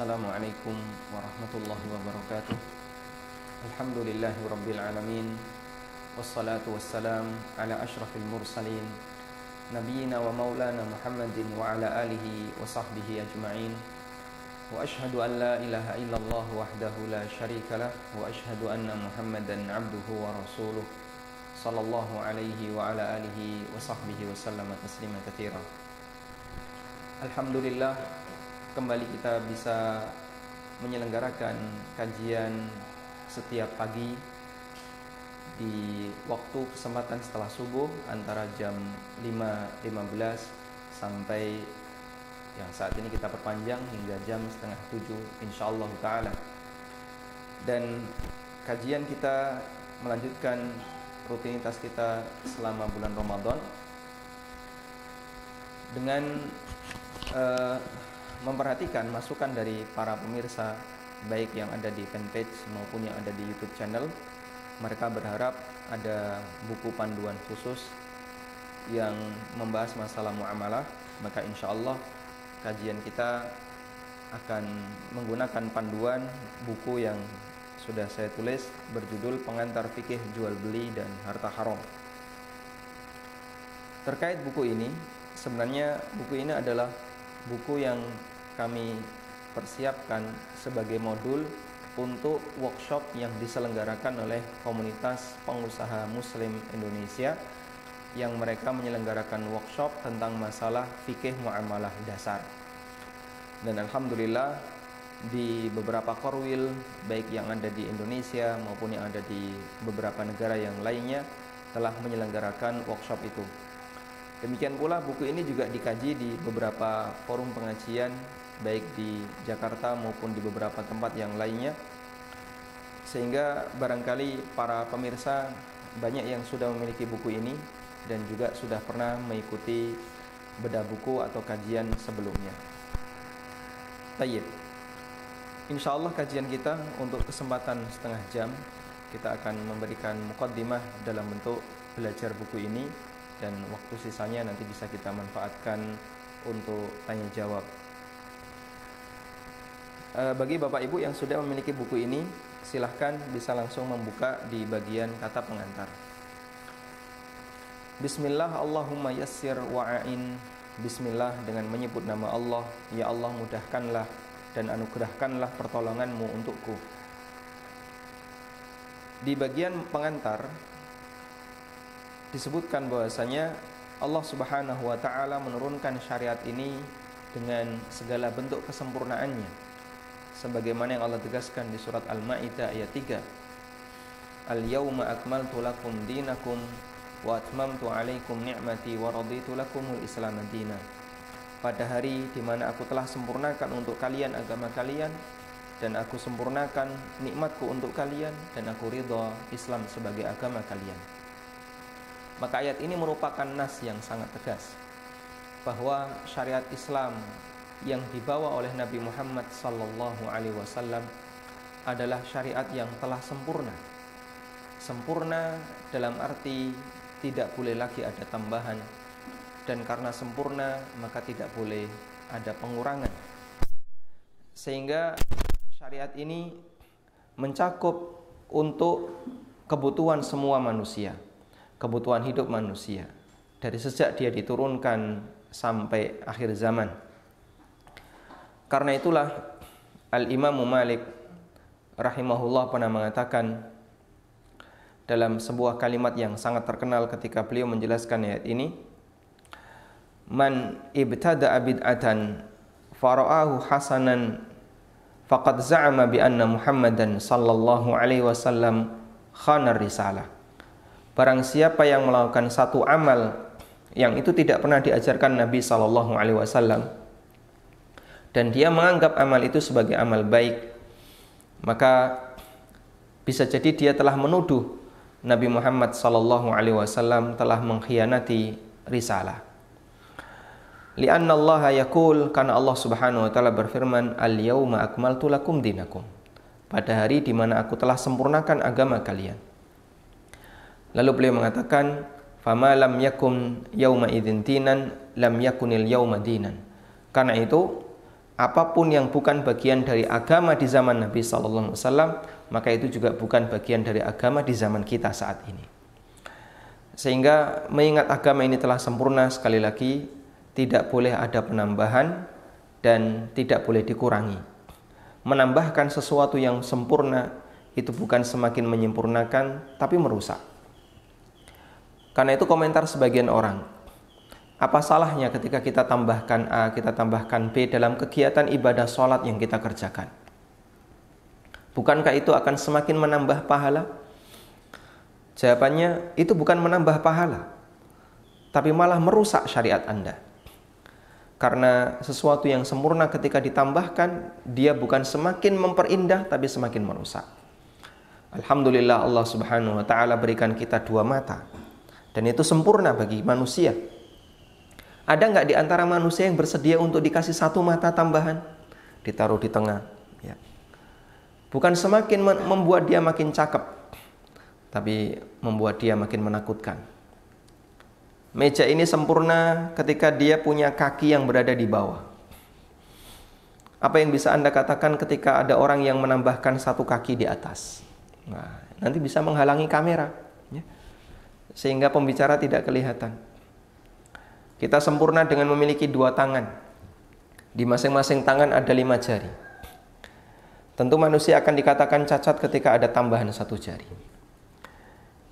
Assalamualaikum warahmatullahi wabarakatuh Alhamdulillahi rabbil alamin Wassalatu wassalam ala ashrafil mursalin Nabiina wa maulana Muhammadin wa ala alihi wa sahbihi ajma'in Wa ashhadu an la ilaha illallah wahdahu la sharika lah Wa ashhadu anna Muhammadan abduhu wa rasuluh Sallallahu alaihi wa ala alihi wa sahbihi wa sallama taslima kathira Alhamdulillah kembali kita bisa menyelenggarakan kajian setiap pagi di waktu kesempatan setelah subuh antara jam 5.15 sampai yang saat ini kita perpanjang hingga jam setengah 7 insyaallah taala. Dan kajian kita melanjutkan rutinitas kita selama bulan Ramadan dengan uh, memperhatikan masukan dari para pemirsa baik yang ada di fanpage maupun yang ada di YouTube channel. Mereka berharap ada buku panduan khusus yang membahas masalah muamalah. Maka insya Allah kajian kita akan menggunakan panduan buku yang sudah saya tulis berjudul Pengantar Fikih Jual Beli dan Harta Haram. Terkait buku ini, sebenarnya buku ini adalah buku yang kami persiapkan sebagai modul untuk workshop yang diselenggarakan oleh komunitas pengusaha muslim Indonesia yang mereka menyelenggarakan workshop tentang masalah fikih muamalah dasar. Dan alhamdulillah di beberapa korwil baik yang ada di Indonesia maupun yang ada di beberapa negara yang lainnya telah menyelenggarakan workshop itu. Demikian pula buku ini juga dikaji di beberapa forum pengajian baik di Jakarta maupun di beberapa tempat yang lainnya sehingga barangkali para pemirsa banyak yang sudah memiliki buku ini dan juga sudah pernah mengikuti bedah buku atau kajian sebelumnya. Tayyib. Insya Allah kajian kita untuk kesempatan setengah jam kita akan memberikan mukaddimah dalam bentuk belajar buku ini dan waktu sisanya nanti bisa kita manfaatkan untuk tanya jawab Eh, bagi Bapak Ibu yang sudah memiliki buku ini, silahkan bisa langsung membuka di bagian kata pengantar. Bismillah Allahumma yassir wa'ain Bismillah dengan menyebut nama Allah. Ya Allah mudahkanlah dan anugerahkanlah pertolonganmu untukku. Di bagian pengantar Disebutkan bahwasanya Allah subhanahu wa ta'ala menurunkan syariat ini Dengan segala bentuk kesempurnaannya sebagaimana yang Allah tegaskan di surat Al-Maidah ayat 3 Al-yawma akmaltu lakum dinakum wa atmamtu alaikum ni'mati wa raditu lakumul islam dina. Pada hari di mana aku telah sempurnakan untuk kalian agama kalian dan aku sempurnakan nikmatku untuk kalian dan aku ridha Islam sebagai agama kalian. Maka ayat ini merupakan nas yang sangat tegas bahwa syariat Islam yang dibawa oleh Nabi Muhammad sallallahu alaihi wasallam adalah syariat yang telah sempurna. Sempurna dalam arti tidak boleh lagi ada tambahan dan karena sempurna maka tidak boleh ada pengurangan. Sehingga syariat ini mencakup untuk kebutuhan semua manusia, kebutuhan hidup manusia dari sejak dia diturunkan sampai akhir zaman. Karena itulah Al-Imam Malik rahimahullah pernah mengatakan dalam sebuah kalimat yang sangat terkenal ketika beliau menjelaskan ayat ini Man ibtada bid'atan fara'ahu hasanan faqad za'ama bi anna Muhammadan sallallahu alaihi wasallam khana risalah. Barang siapa yang melakukan satu amal yang itu tidak pernah diajarkan Nabi sallallahu alaihi wasallam dan dia menganggap amal itu sebagai amal baik, maka bisa jadi dia telah menuduh Nabi Muhammad sallallahu alaihi wasallam telah mengkhianati risalah. Lianna Allah yaqul karena Allah Subhanahu wa taala berfirman, "Al-yauma akmaltu lakum dinakum." Pada hari di mana aku telah sempurnakan agama kalian. Lalu beliau mengatakan, "Fama lam yakun yauma idzin lam yakunil yauma dinan." Karena itu apa pun yang bukan bagian dari agama di zaman Nabi Sallallahu Alaihi Wasallam, maka itu juga bukan bagian dari agama di zaman kita saat ini. Sehingga mengingat agama ini telah sempurna sekali lagi tidak boleh ada penambahan dan tidak boleh dikurangi. Menambahkan sesuatu yang sempurna itu bukan semakin menyempurnakan tapi merusak. Karena itu komentar sebagian orang, apa salahnya ketika kita tambahkan A, kita tambahkan B dalam kegiatan ibadah sholat yang kita kerjakan? Bukankah itu akan semakin menambah pahala? Jawabannya, itu bukan menambah pahala, tapi malah merusak syariat Anda. Karena sesuatu yang sempurna ketika ditambahkan, dia bukan semakin memperindah, tapi semakin merusak. Alhamdulillah Allah Subhanahu wa Ta'ala berikan kita dua mata, dan itu sempurna bagi manusia. Ada nggak di antara manusia yang bersedia untuk dikasih satu mata tambahan, ditaruh di tengah? Ya. Bukan semakin membuat dia makin cakep, tapi membuat dia makin menakutkan. Meja ini sempurna ketika dia punya kaki yang berada di bawah. Apa yang bisa Anda katakan ketika ada orang yang menambahkan satu kaki di atas? Nah, nanti bisa menghalangi kamera, ya. sehingga pembicara tidak kelihatan. Kita sempurna dengan memiliki dua tangan. Di masing-masing tangan ada lima jari. Tentu manusia akan dikatakan cacat ketika ada tambahan satu jari.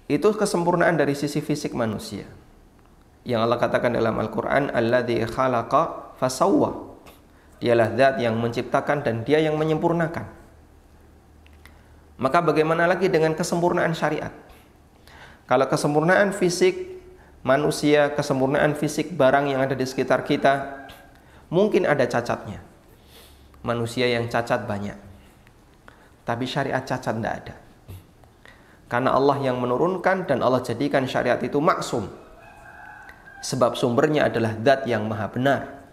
Itu kesempurnaan dari sisi fisik manusia. Yang Allah katakan dalam Al-Quran, Alladhi khalaqa fasawwa. Dialah zat yang menciptakan dan dia yang menyempurnakan. Maka bagaimana lagi dengan kesempurnaan syariat? Kalau kesempurnaan fisik manusia, kesempurnaan fisik barang yang ada di sekitar kita, mungkin ada cacatnya. Manusia yang cacat banyak. Tapi syariat cacat tidak ada. Karena Allah yang menurunkan dan Allah jadikan syariat itu maksum. Sebab sumbernya adalah zat yang maha benar.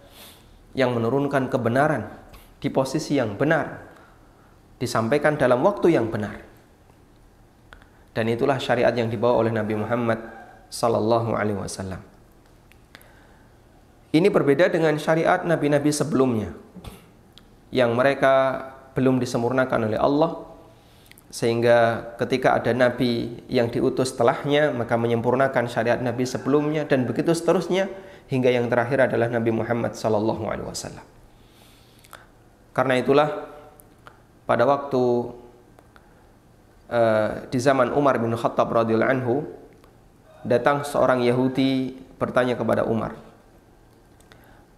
Yang menurunkan kebenaran di posisi yang benar. Disampaikan dalam waktu yang benar. Dan itulah syariat yang dibawa oleh Nabi Muhammad sallallahu alaihi wasallam. Ini berbeda dengan syariat nabi-nabi sebelumnya yang mereka belum disempurnakan oleh Allah sehingga ketika ada nabi yang diutus setelahnya maka menyempurnakan syariat nabi sebelumnya dan begitu seterusnya hingga yang terakhir adalah Nabi Muhammad sallallahu alaihi wasallam. Karena itulah pada waktu uh, di zaman Umar bin Khattab radhiyallahu anhu datang seorang Yahudi bertanya kepada Umar.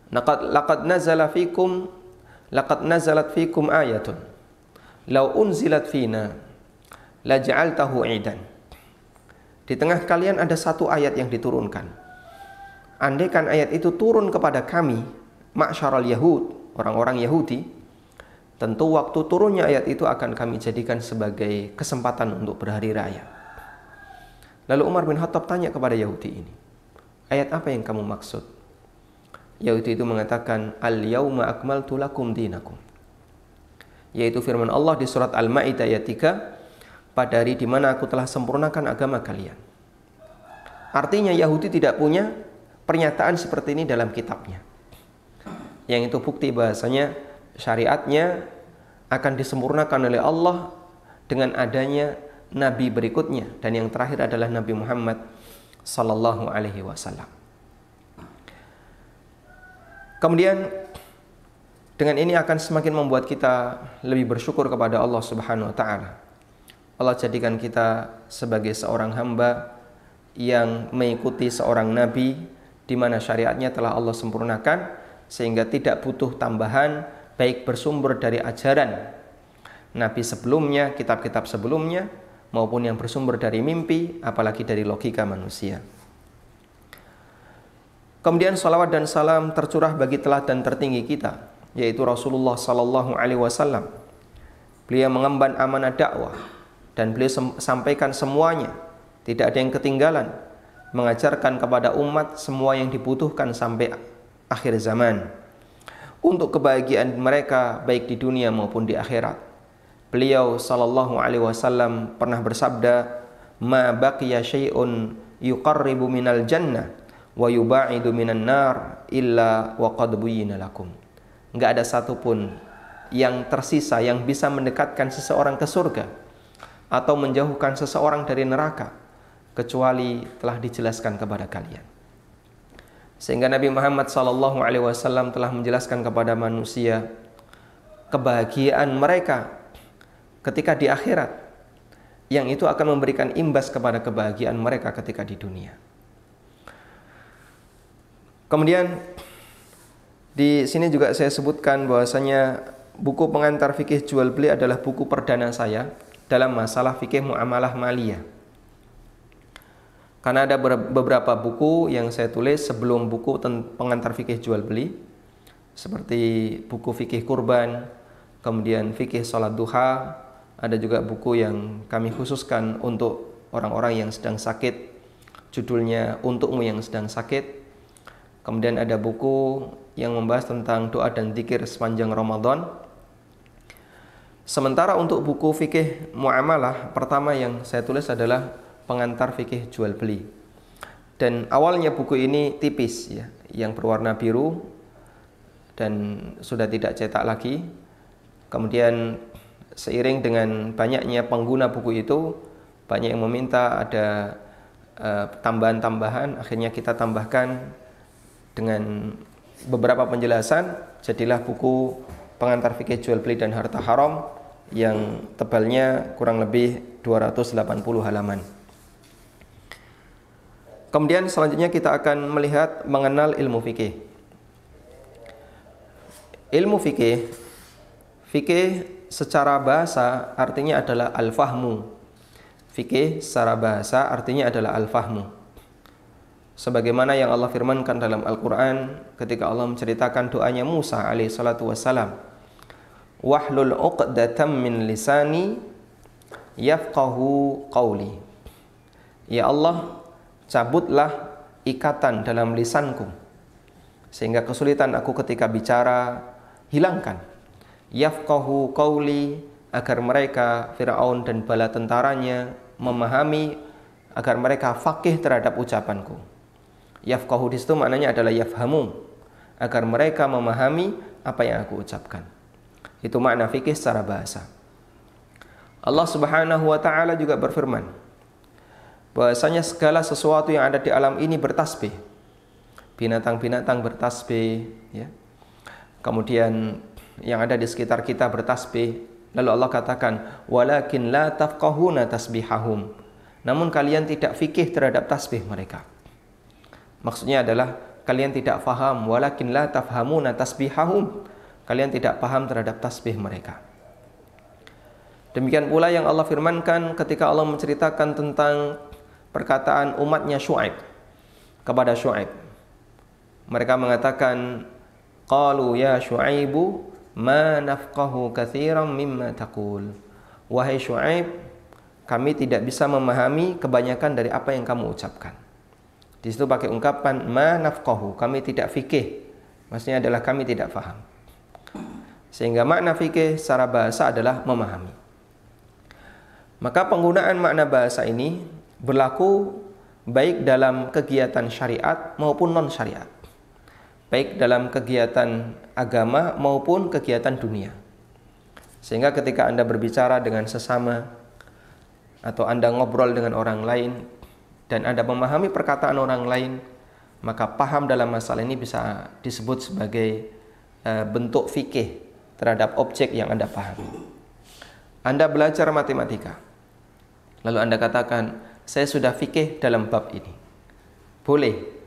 Laqad laqad nazala fikum laqad nazalat fikum ayatun Lau unzilat fina la ja'altahu idan. Di tengah kalian ada satu ayat yang diturunkan. Andaikan ayat itu turun kepada kami, maksyaral Yahud, orang-orang Yahudi, tentu waktu turunnya ayat itu akan kami jadikan sebagai kesempatan untuk berhari raya. Lalu Umar bin Khattab tanya kepada Yahudi ini, ayat apa yang kamu maksud? Yahudi itu mengatakan, Al-yawma akmaltu lakum dinakum yaitu firman Allah di surat Al-Maidah ayat 3 pada hari di mana aku telah sempurnakan agama kalian. Artinya Yahudi tidak punya pernyataan seperti ini dalam kitabnya. Yang itu bukti bahasanya syariatnya akan disempurnakan oleh Allah dengan adanya nabi berikutnya dan yang terakhir adalah Nabi Muhammad sallallahu alaihi wasallam. Kemudian dengan ini akan semakin membuat kita lebih bersyukur kepada Allah Subhanahu wa taala. Allah jadikan kita sebagai seorang hamba yang mengikuti seorang nabi di mana syariatnya telah Allah sempurnakan sehingga tidak butuh tambahan baik bersumber dari ajaran nabi sebelumnya, kitab-kitab sebelumnya maupun yang bersumber dari mimpi apalagi dari logika manusia. Kemudian salawat dan salam tercurah bagi teladan tertinggi kita yaitu Rasulullah sallallahu alaihi wasallam. Beliau mengemban amanah dakwah dan beliau sampaikan semuanya, tidak ada yang ketinggalan, mengajarkan kepada umat semua yang dibutuhkan sampai akhir zaman untuk kebahagiaan mereka baik di dunia maupun di akhirat. Beliau sallallahu alaihi wasallam pernah bersabda, "Ma baqiya syai'un yuqarribu minal jannah wa yuba'idu minan nar illa wa qad lakum." nggak ada satupun yang tersisa yang bisa mendekatkan seseorang ke surga atau menjauhkan seseorang dari neraka kecuali telah dijelaskan kepada kalian. Sehingga Nabi Muhammad SAW telah menjelaskan kepada manusia kebahagiaan mereka ketika di akhirat yang itu akan memberikan imbas kepada kebahagiaan mereka ketika di dunia. Kemudian di sini juga saya sebutkan bahwasanya buku pengantar fikih jual beli adalah buku perdana saya dalam masalah fikih muamalah maliyah. Karena ada beberapa buku yang saya tulis sebelum buku pengantar fikih jual beli seperti buku fikih kurban, kemudian fikih sholat duha, ada juga buku yang kami khususkan untuk orang-orang yang sedang sakit, judulnya Untukmu yang sedang sakit. Kemudian ada buku yang membahas tentang doa dan zikir sepanjang Ramadan. Sementara untuk buku fikih muamalah, pertama yang saya tulis adalah pengantar fikih jual beli. Dan awalnya buku ini tipis ya, yang berwarna biru dan sudah tidak cetak lagi Kemudian seiring dengan banyaknya pengguna buku itu, banyak yang meminta ada eh, tambahan-tambahan, uh, akhirnya kita tambahkan dengan beberapa penjelasan, jadilah buku pengantar fikih jual beli dan harta haram yang tebalnya kurang lebih 280 halaman. Kemudian selanjutnya kita akan melihat mengenal ilmu fikih. Ilmu fikih Fikih secara bahasa artinya adalah al-fahmu. Fikih secara bahasa artinya adalah al-fahmu. Sebagaimana yang Allah firmankan dalam Al-Quran ketika Allah menceritakan doanya Musa alaihi salatu wassalam. Wahlul uqdatam min lisani yafqahu qawli. Ya Allah, cabutlah ikatan dalam lisanku sehingga kesulitan aku ketika bicara hilangkan yafqahu qawli agar mereka Firaun dan bala tentaranya memahami agar mereka fakih terhadap ucapanku. Yafqahu di situ maknanya adalah yafhamu agar mereka memahami apa yang aku ucapkan. Itu makna fikih secara bahasa. Allah Subhanahu wa taala juga berfirman bahwasanya segala sesuatu yang ada di alam ini bertasbih. Binatang-binatang bertasbih ya. Kemudian yang ada di sekitar kita bertasbih. Lalu Allah katakan, "Walakin la tafqahuna tasbihahum." Namun kalian tidak fikih terhadap tasbih mereka. Maksudnya adalah kalian tidak faham, walakin la tafhamuna tasbihahum. Kalian tidak paham terhadap tasbih mereka. Demikian pula yang Allah firmankan ketika Allah menceritakan tentang perkataan umatnya Shu'aib kepada Shu'aib. Mereka mengatakan, Qalu ya Shu'aibu ma nafqahu katsiran mimma taqul. Wahai Syuaib, kami tidak bisa memahami kebanyakan dari apa yang kamu ucapkan. Di situ pakai ungkapan ma nafqahu, kami tidak fikih. Maksudnya adalah kami tidak faham. Sehingga makna fikih secara bahasa adalah memahami. Maka penggunaan makna bahasa ini berlaku baik dalam kegiatan syariat maupun non syariat baik dalam kegiatan agama maupun kegiatan dunia. Sehingga ketika Anda berbicara dengan sesama atau Anda ngobrol dengan orang lain dan Anda memahami perkataan orang lain, maka paham dalam masalah ini bisa disebut sebagai uh, bentuk fikih terhadap objek yang Anda pahami. Anda belajar matematika. Lalu Anda katakan, "Saya sudah fikih dalam bab ini." Boleh,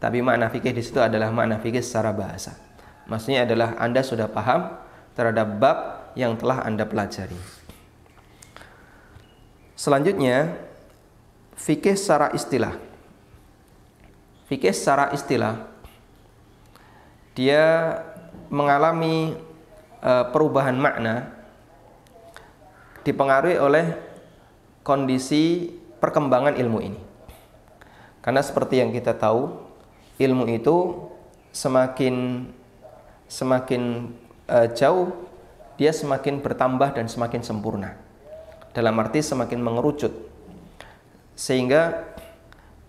tapi makna fikih di situ adalah makna fikih secara bahasa. Maksudnya adalah Anda sudah paham terhadap bab yang telah Anda pelajari. Selanjutnya, fikih secara istilah. Fikih secara istilah dia mengalami uh, perubahan makna dipengaruhi oleh kondisi perkembangan ilmu ini. Karena seperti yang kita tahu, ilmu itu semakin semakin uh, jauh dia semakin bertambah dan semakin sempurna. Dalam arti semakin mengerucut. Sehingga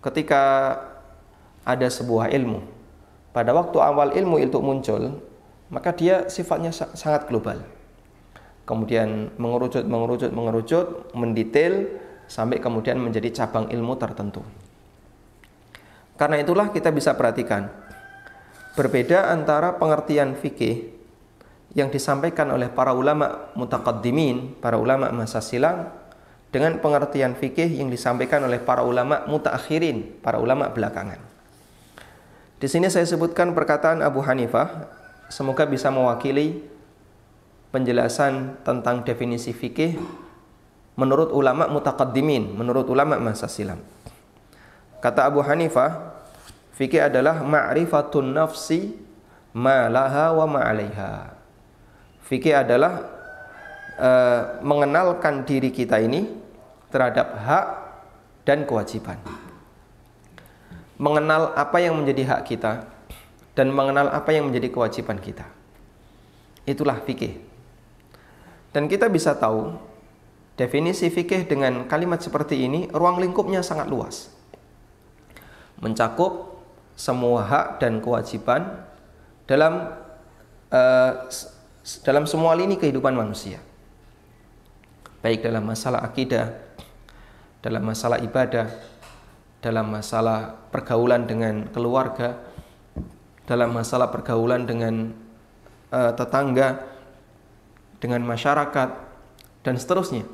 ketika ada sebuah ilmu, pada waktu awal ilmu itu muncul, maka dia sifatnya sangat global. Kemudian mengerucut, mengerucut, mengerucut, mendetail sampai kemudian menjadi cabang ilmu tertentu. Karena itulah kita bisa perhatikan berbeda antara pengertian fikih yang disampaikan oleh para ulama mutaqaddimin, para ulama masa silam dengan pengertian fikih yang disampaikan oleh para ulama mutaakhirin, para ulama belakangan. Di sini saya sebutkan perkataan Abu Hanifah, semoga bisa mewakili penjelasan tentang definisi fikih menurut ulama mutaqaddimin, menurut ulama masa silam. Kata Abu Hanifah, fikih adalah ma'rifatun nafsi ma laha wa ma 'alaiha. Fikih adalah uh, mengenalkan diri kita ini terhadap hak dan kewajiban. Mengenal apa yang menjadi hak kita dan mengenal apa yang menjadi kewajiban kita. Itulah fikih. Dan kita bisa tahu definisi fikih dengan kalimat seperti ini ruang lingkupnya sangat luas. Mencakup semua hak dan kewajiban dalam uh, dalam semua lini kehidupan manusia. Baik dalam masalah akidah, dalam masalah ibadah, dalam masalah pergaulan dengan keluarga, dalam masalah pergaulan dengan uh, tetangga, dengan masyarakat, dan seterusnya.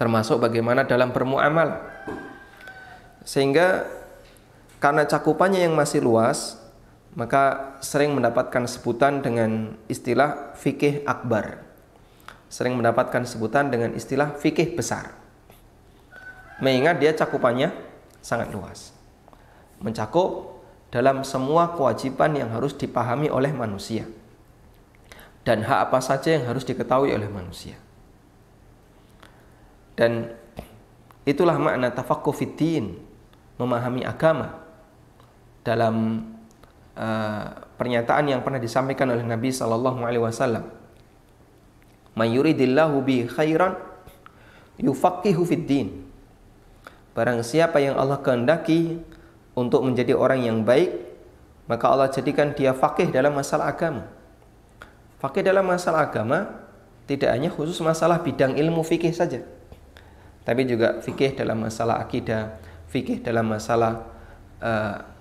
Termasuk bagaimana dalam bermuamalah. Sehingga karena cakupannya yang masih luas, maka sering mendapatkan sebutan dengan istilah fikih akbar. Sering mendapatkan sebutan dengan istilah fikih besar mengingat dia cakupannya sangat luas. Mencakup dalam semua kewajiban yang harus dipahami oleh manusia. Dan hak apa saja yang harus diketahui oleh manusia. Dan itulah makna tafakku fitin, memahami agama dalam uh, pernyataan yang pernah disampaikan oleh Nabi Shallallahu Alaihi Wasallam. Mayuridillahu bi khairan yufaqihu fid din. Barang siapa yang Allah kehendaki untuk menjadi orang yang baik, maka Allah jadikan dia fakih dalam masalah agama. Fakih dalam masalah agama tidak hanya khusus masalah bidang ilmu fikih saja, tapi juga fikih dalam masalah akidah, fikih dalam masalah uh,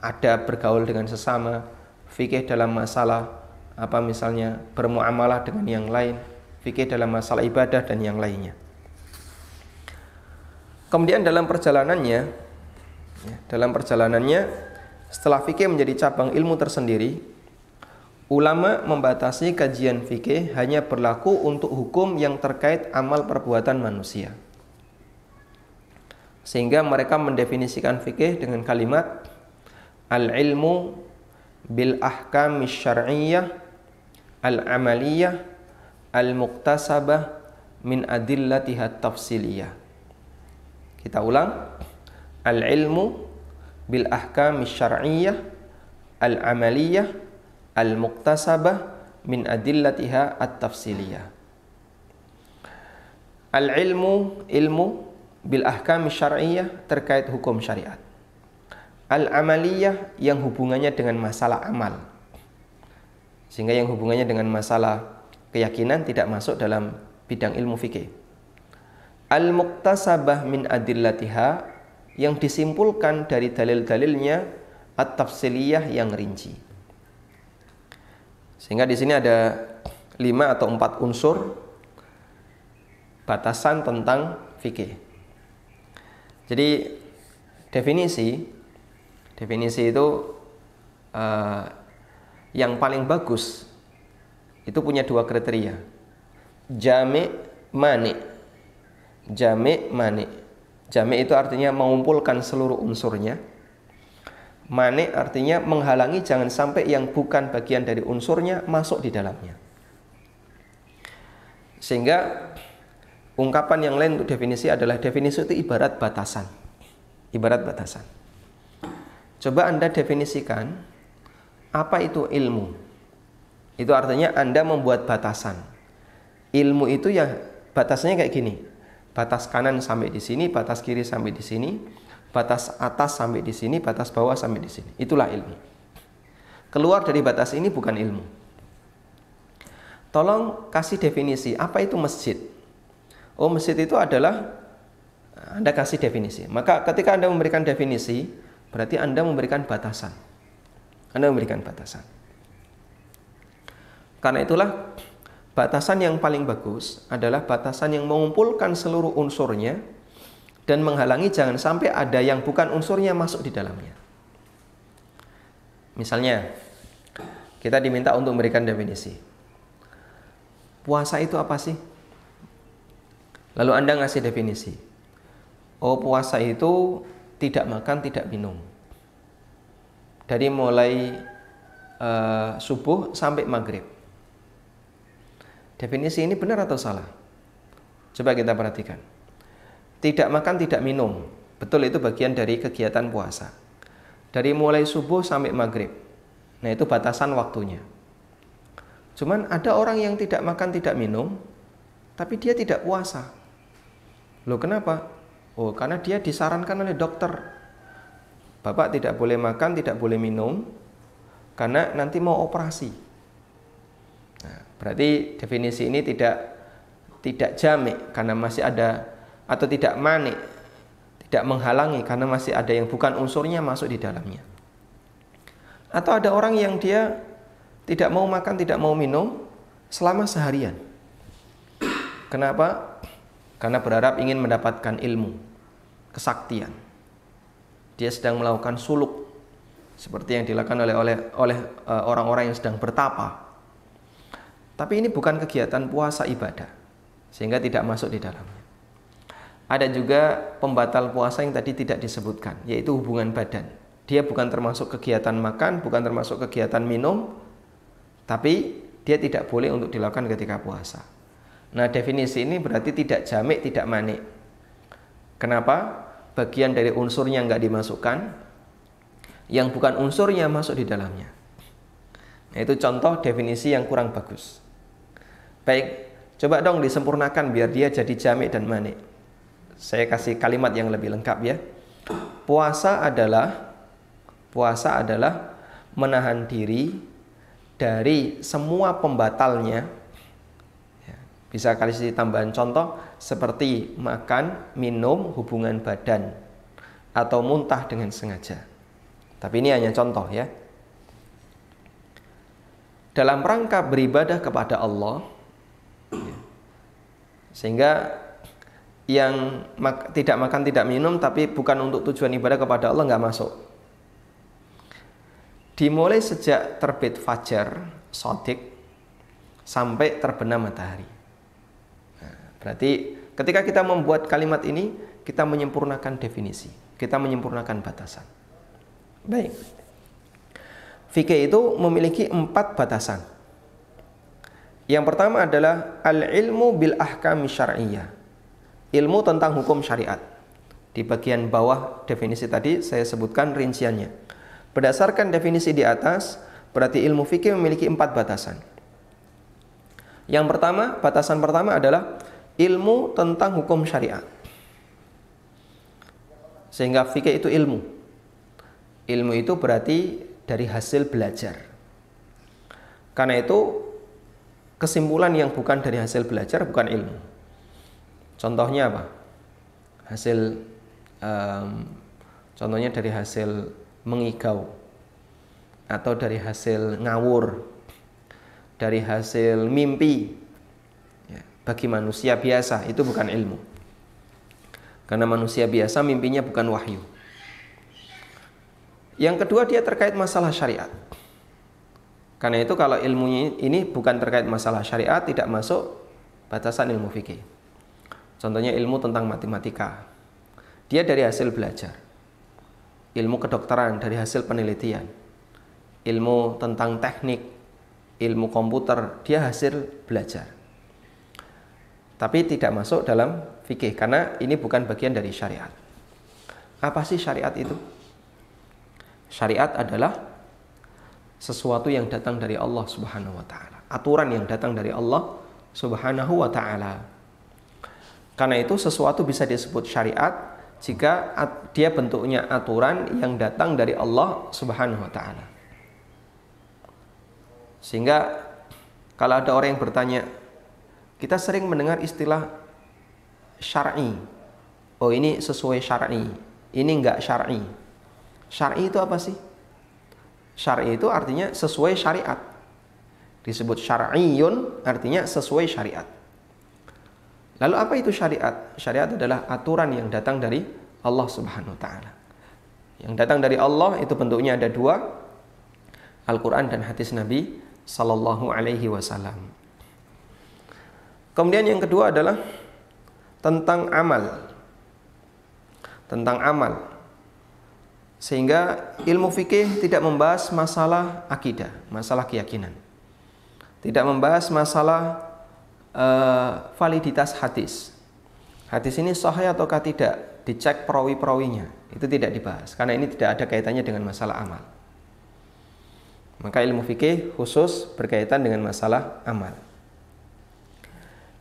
ada bergaul dengan sesama, fikih dalam masalah apa misalnya bermuamalah dengan yang lain, fikih dalam masalah ibadah dan yang lainnya. Kemudian dalam perjalanannya, ya, dalam perjalanannya setelah fikih menjadi cabang ilmu tersendiri, ulama membatasi kajian fikih hanya berlaku untuk hukum yang terkait amal perbuatan manusia. Sehingga mereka mendefinisikan fikih dengan kalimat al-ilmu bil ahkam syar'iyyah al-amaliyah al-muktasabah min adillatiha tafsiliyah. Kita ulang. Al-ilmu bil ahkam syar'iyyah al-amaliyah al-muktasabah min adillatiha at-tafsiliyah. Al-ilmu ilmu bil ahkam syar'iyyah terkait hukum syariat. Al-amaliyah yang hubungannya dengan masalah amal. Sehingga yang hubungannya dengan masalah keyakinan tidak masuk dalam bidang ilmu fikih al-muktasabah min adillatiha yang disimpulkan dari dalil-dalilnya at-tafsiliyah yang rinci. Sehingga di sini ada lima atau empat unsur batasan tentang fikih. Jadi definisi definisi itu uh, yang paling bagus itu punya dua kriteria. Jami' mani' Jami' mani. Jami' itu artinya mengumpulkan seluruh unsurnya. Mani artinya menghalangi jangan sampai yang bukan bagian dari unsurnya masuk di dalamnya. Sehingga ungkapan yang lain untuk definisi adalah definisi itu ibarat batasan. Ibarat batasan. Coba Anda definisikan apa itu ilmu. Itu artinya Anda membuat batasan. Ilmu itu ya batasnya kayak gini batas kanan sampai di sini, batas kiri sampai di sini, batas atas sampai di sini, batas bawah sampai di sini. Itulah ilmu. Keluar dari batas ini bukan ilmu. Tolong kasih definisi apa itu masjid. Oh, masjid itu adalah Anda kasih definisi. Maka ketika Anda memberikan definisi, berarti Anda memberikan batasan. Anda memberikan batasan. Karena itulah batasan yang paling bagus adalah batasan yang mengumpulkan seluruh unsurnya dan menghalangi jangan sampai ada yang bukan unsurnya masuk di dalamnya. Misalnya, kita diminta untuk memberikan definisi. Puasa itu apa sih? Lalu Anda ngasih definisi. Oh, puasa itu tidak makan, tidak minum. Dari mulai uh, subuh sampai maghrib. Definisi ini benar atau salah? Coba kita perhatikan. Tidak makan, tidak minum. Betul itu bagian dari kegiatan puasa. Dari mulai subuh sampai maghrib. Nah itu batasan waktunya. Cuman ada orang yang tidak makan, tidak minum, tapi dia tidak puasa. Loh kenapa? Oh, karena dia disarankan oleh dokter. Bapak tidak boleh makan, tidak boleh minum, karena nanti mau operasi. Nah, berarti definisi ini tidak tidak jamik karena masih ada atau tidak manik, tidak menghalangi karena masih ada yang bukan unsurnya masuk di dalamnya. Atau ada orang yang dia tidak mau makan, tidak mau minum selama seharian. Kenapa? Karena berharap ingin mendapatkan ilmu, kesaktian. Dia sedang melakukan suluk seperti yang dilakukan oleh oleh oleh eh, orang-orang yang sedang bertapa. Tapi ini bukan kegiatan puasa ibadah sehingga tidak masuk di dalamnya. Ada juga pembatal puasa yang tadi tidak disebutkan, yaitu hubungan badan. Dia bukan termasuk kegiatan makan, bukan termasuk kegiatan minum, tapi dia tidak boleh untuk dilakukan ketika puasa. Nah, definisi ini berarti tidak jamik, tidak manik. Kenapa? Bagian dari unsurnya nggak dimasukkan, yang bukan unsurnya masuk di dalamnya. Nah, itu contoh definisi yang kurang bagus. Baik, coba dong disempurnakan biar dia jadi jamik dan manik. Saya kasih kalimat yang lebih lengkap ya. Puasa adalah puasa adalah menahan diri dari semua pembatalnya ya, bisa kasih tambahan contoh seperti makan, minum, hubungan badan atau muntah dengan sengaja. Tapi ini hanya contoh ya. Dalam rangka beribadah kepada Allah sehingga yang mak tidak makan tidak minum tapi bukan untuk tujuan ibadah kepada Allah nggak masuk dimulai sejak terbit fajar sodik sampai terbenam matahari. Berarti ketika kita membuat kalimat ini, kita menyempurnakan definisi, kita menyempurnakan batasan. Baik. Fikih itu memiliki empat batasan. Yang pertama adalah al-ilmu bil ahkam syar'iyyah. Ilmu tentang hukum syariat. Di bagian bawah definisi tadi saya sebutkan rinciannya. Berdasarkan definisi di atas, berarti ilmu fikih memiliki empat batasan. Yang pertama, batasan pertama adalah ilmu tentang hukum syariat. Sehingga fikih itu ilmu. Ilmu itu berarti dari hasil belajar. Karena itu kesimpulan yang bukan dari hasil belajar bukan ilmu. Contohnya apa? Hasil um, contohnya dari hasil mengigau atau dari hasil ngawur dari hasil mimpi bagi manusia biasa itu bukan ilmu. Karena manusia biasa mimpinya bukan wahyu. Yang kedua dia terkait masalah syariat. Karena itu kalau ilmunya ini bukan terkait masalah syariat tidak masuk batasan ilmu fikih. Contohnya ilmu tentang matematika. Dia dari hasil belajar. Ilmu kedokteran dari hasil penelitian, ilmu tentang teknik, ilmu komputer, dia hasil belajar. Tapi tidak masuk dalam fikih karena ini bukan bagian dari syariat. Apa sih syariat itu? Syariat adalah sesuatu yang datang dari Allah Subhanahu wa taala. Aturan yang datang dari Allah Subhanahu wa taala. Karena itu sesuatu bisa disebut syariat jika dia bentuknya aturan yang datang dari Allah Subhanahu wa taala. Sehingga Kalau ada orang yang bertanya, kita sering mendengar istilah syar'i. Oh, ini sesuai syar'i. Ini enggak syar'i. Syar'i itu apa sih? Syar'i itu artinya sesuai syariat. Disebut syar'iyun artinya sesuai syariat. Lalu apa itu syariat? Syariat adalah aturan yang datang dari Allah Subhanahu wa taala. Yang datang dari Allah itu bentuknya ada dua, Al-Qur'an dan hadis Nabi sallallahu alaihi wasallam. Kemudian yang kedua adalah tentang amal. Tentang amal. Sehingga ilmu fikih tidak membahas masalah akidah, masalah keyakinan. Tidak membahas masalah uh, validitas hadis. Hadis ini sahih ataukah tidak? Dicek perawi-perawinya. Itu tidak dibahas karena ini tidak ada kaitannya dengan masalah amal. Maka ilmu fikih khusus berkaitan dengan masalah amal.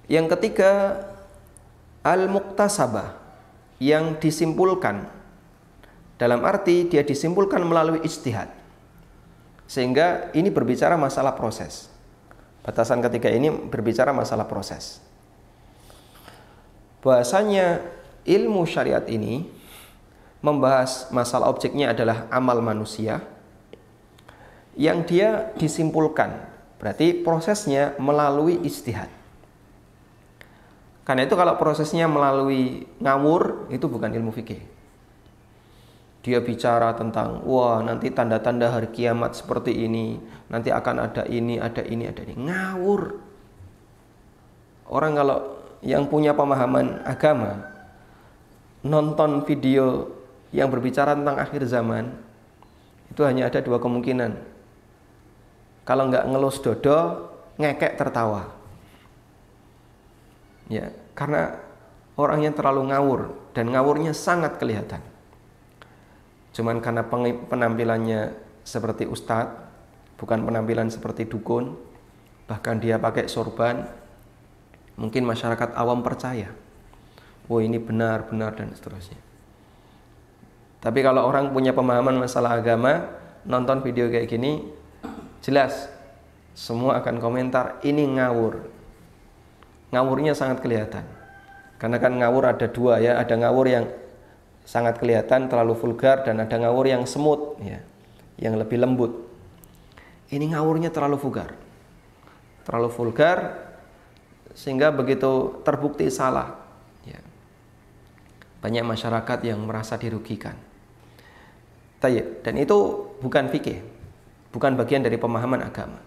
Yang ketiga, al-muktasabah yang disimpulkan dalam arti dia disimpulkan melalui istihad. Sehingga ini berbicara masalah proses. Batasan ketiga ini berbicara masalah proses. Bahasanya ilmu syariat ini membahas masalah objeknya adalah amal manusia yang dia disimpulkan. Berarti prosesnya melalui istihad. Karena itu kalau prosesnya melalui ngawur itu bukan ilmu fikih. Dia bicara tentang wah nanti tanda-tanda hari kiamat seperti ini, nanti akan ada ini, ada ini, ada ini. Ngawur. Orang kalau yang punya pemahaman agama nonton video yang berbicara tentang akhir zaman itu hanya ada dua kemungkinan. Kalau nggak ngelus dodo, ngekek tertawa. Ya, karena orang yang terlalu ngawur dan ngawurnya sangat kelihatan. Cuman karena penampilannya seperti ustadz, bukan penampilan seperti dukun, bahkan dia pakai sorban, mungkin masyarakat awam percaya. Oh ini benar, benar dan seterusnya. Tapi kalau orang punya pemahaman masalah agama, nonton video kayak gini, jelas semua akan komentar ini ngawur, ngawurnya sangat kelihatan. Karena kan ngawur ada dua ya, ada ngawur yang sangat kelihatan terlalu vulgar dan ada ngawur yang semut ya, yang lebih lembut. Ini ngawurnya terlalu vulgar. Terlalu vulgar sehingga begitu terbukti salah ya. Banyak masyarakat yang merasa dirugikan. Dan itu bukan fikih, bukan bagian dari pemahaman agama.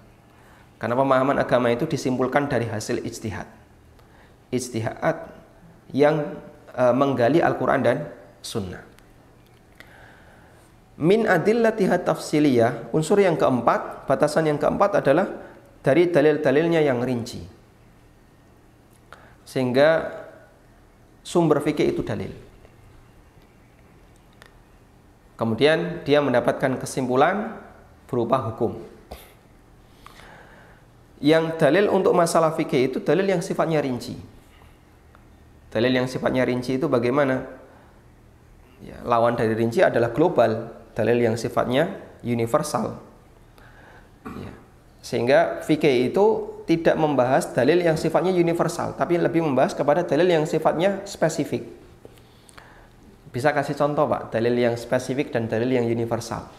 Karena pemahaman agama itu disimpulkan dari hasil ijtihad ijtihad yang e, menggali Al-Quran dan Sunnah. Min adillatiha tafsiliyah, unsur yang keempat, batasan yang keempat adalah dari dalil-dalilnya yang rinci. Sehingga sumber fikih itu dalil. Kemudian dia mendapatkan kesimpulan berupa hukum. Yang dalil untuk masalah fikih itu dalil yang sifatnya rinci. Dalil yang sifatnya rinci itu bagaimana? Ya, lawan dari rinci adalah global, dalil yang sifatnya universal. Ya. Sehingga fikih itu tidak membahas dalil yang sifatnya universal, tapi lebih membahas kepada dalil yang sifatnya spesifik. Bisa kasih contoh Pak, dalil yang spesifik dan dalil yang universal.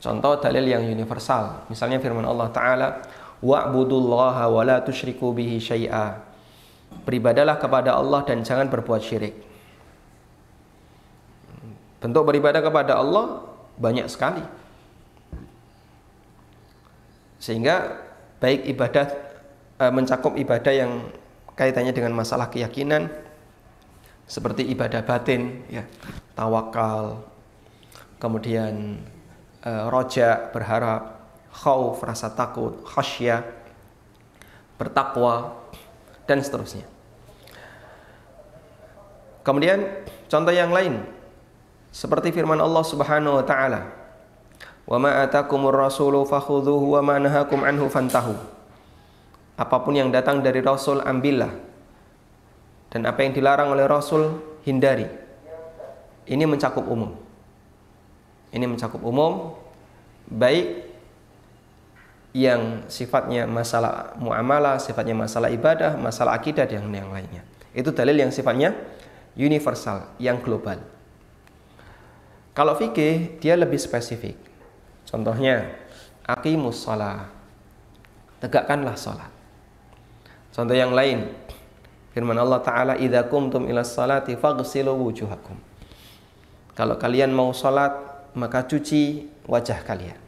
Contoh dalil yang universal, misalnya firman Allah Ta'ala, Wa'budullaha wa la tushriku bihi syai'a beribadalah kepada Allah dan jangan berbuat syirik. Bentuk beribadah kepada Allah banyak sekali. Sehingga baik ibadah e, mencakup ibadah yang kaitannya dengan masalah keyakinan seperti ibadah batin ya, tawakal, kemudian e, roja berharap, khauf rasa takut, khasyah bertakwa dan seterusnya. Kemudian contoh yang lain seperti firman Allah Subhanahu wa taala, "Wa ma atakumur rasulu fakhudhuhu wa ma nahakum anhu fantahu." Apa pun yang datang dari Rasul ambillah. Dan apa yang dilarang oleh Rasul hindari. Ini mencakup umum. Ini mencakup umum baik yang sifatnya masalah muamalah, sifatnya masalah ibadah, masalah akidah dan yang lainnya. Itu dalil yang sifatnya universal, yang global. Kalau fikih dia lebih spesifik. Contohnya, aqimus shalah. Tegakkanlah salat. Contoh yang lain, firman Allah taala, "Idza qumtum ila salati faghsilu wujuhakum." Kalau kalian mau salat, maka cuci wajah kalian.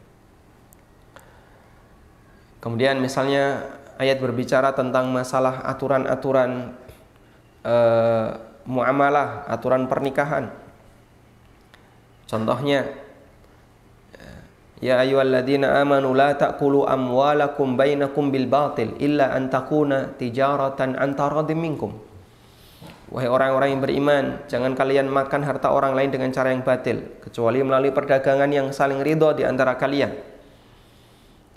Kemudian misalnya ayat berbicara tentang masalah aturan-aturan uh, muamalah, aturan pernikahan. Contohnya Ya ayyuhalladzina amanu la ta'kulu amwalakum bainakum bil batil illa an takuna tijaratan antara minkum. Wahai orang-orang yang beriman, jangan kalian makan harta orang lain dengan cara yang batil, kecuali melalui perdagangan yang saling ridho di antara kalian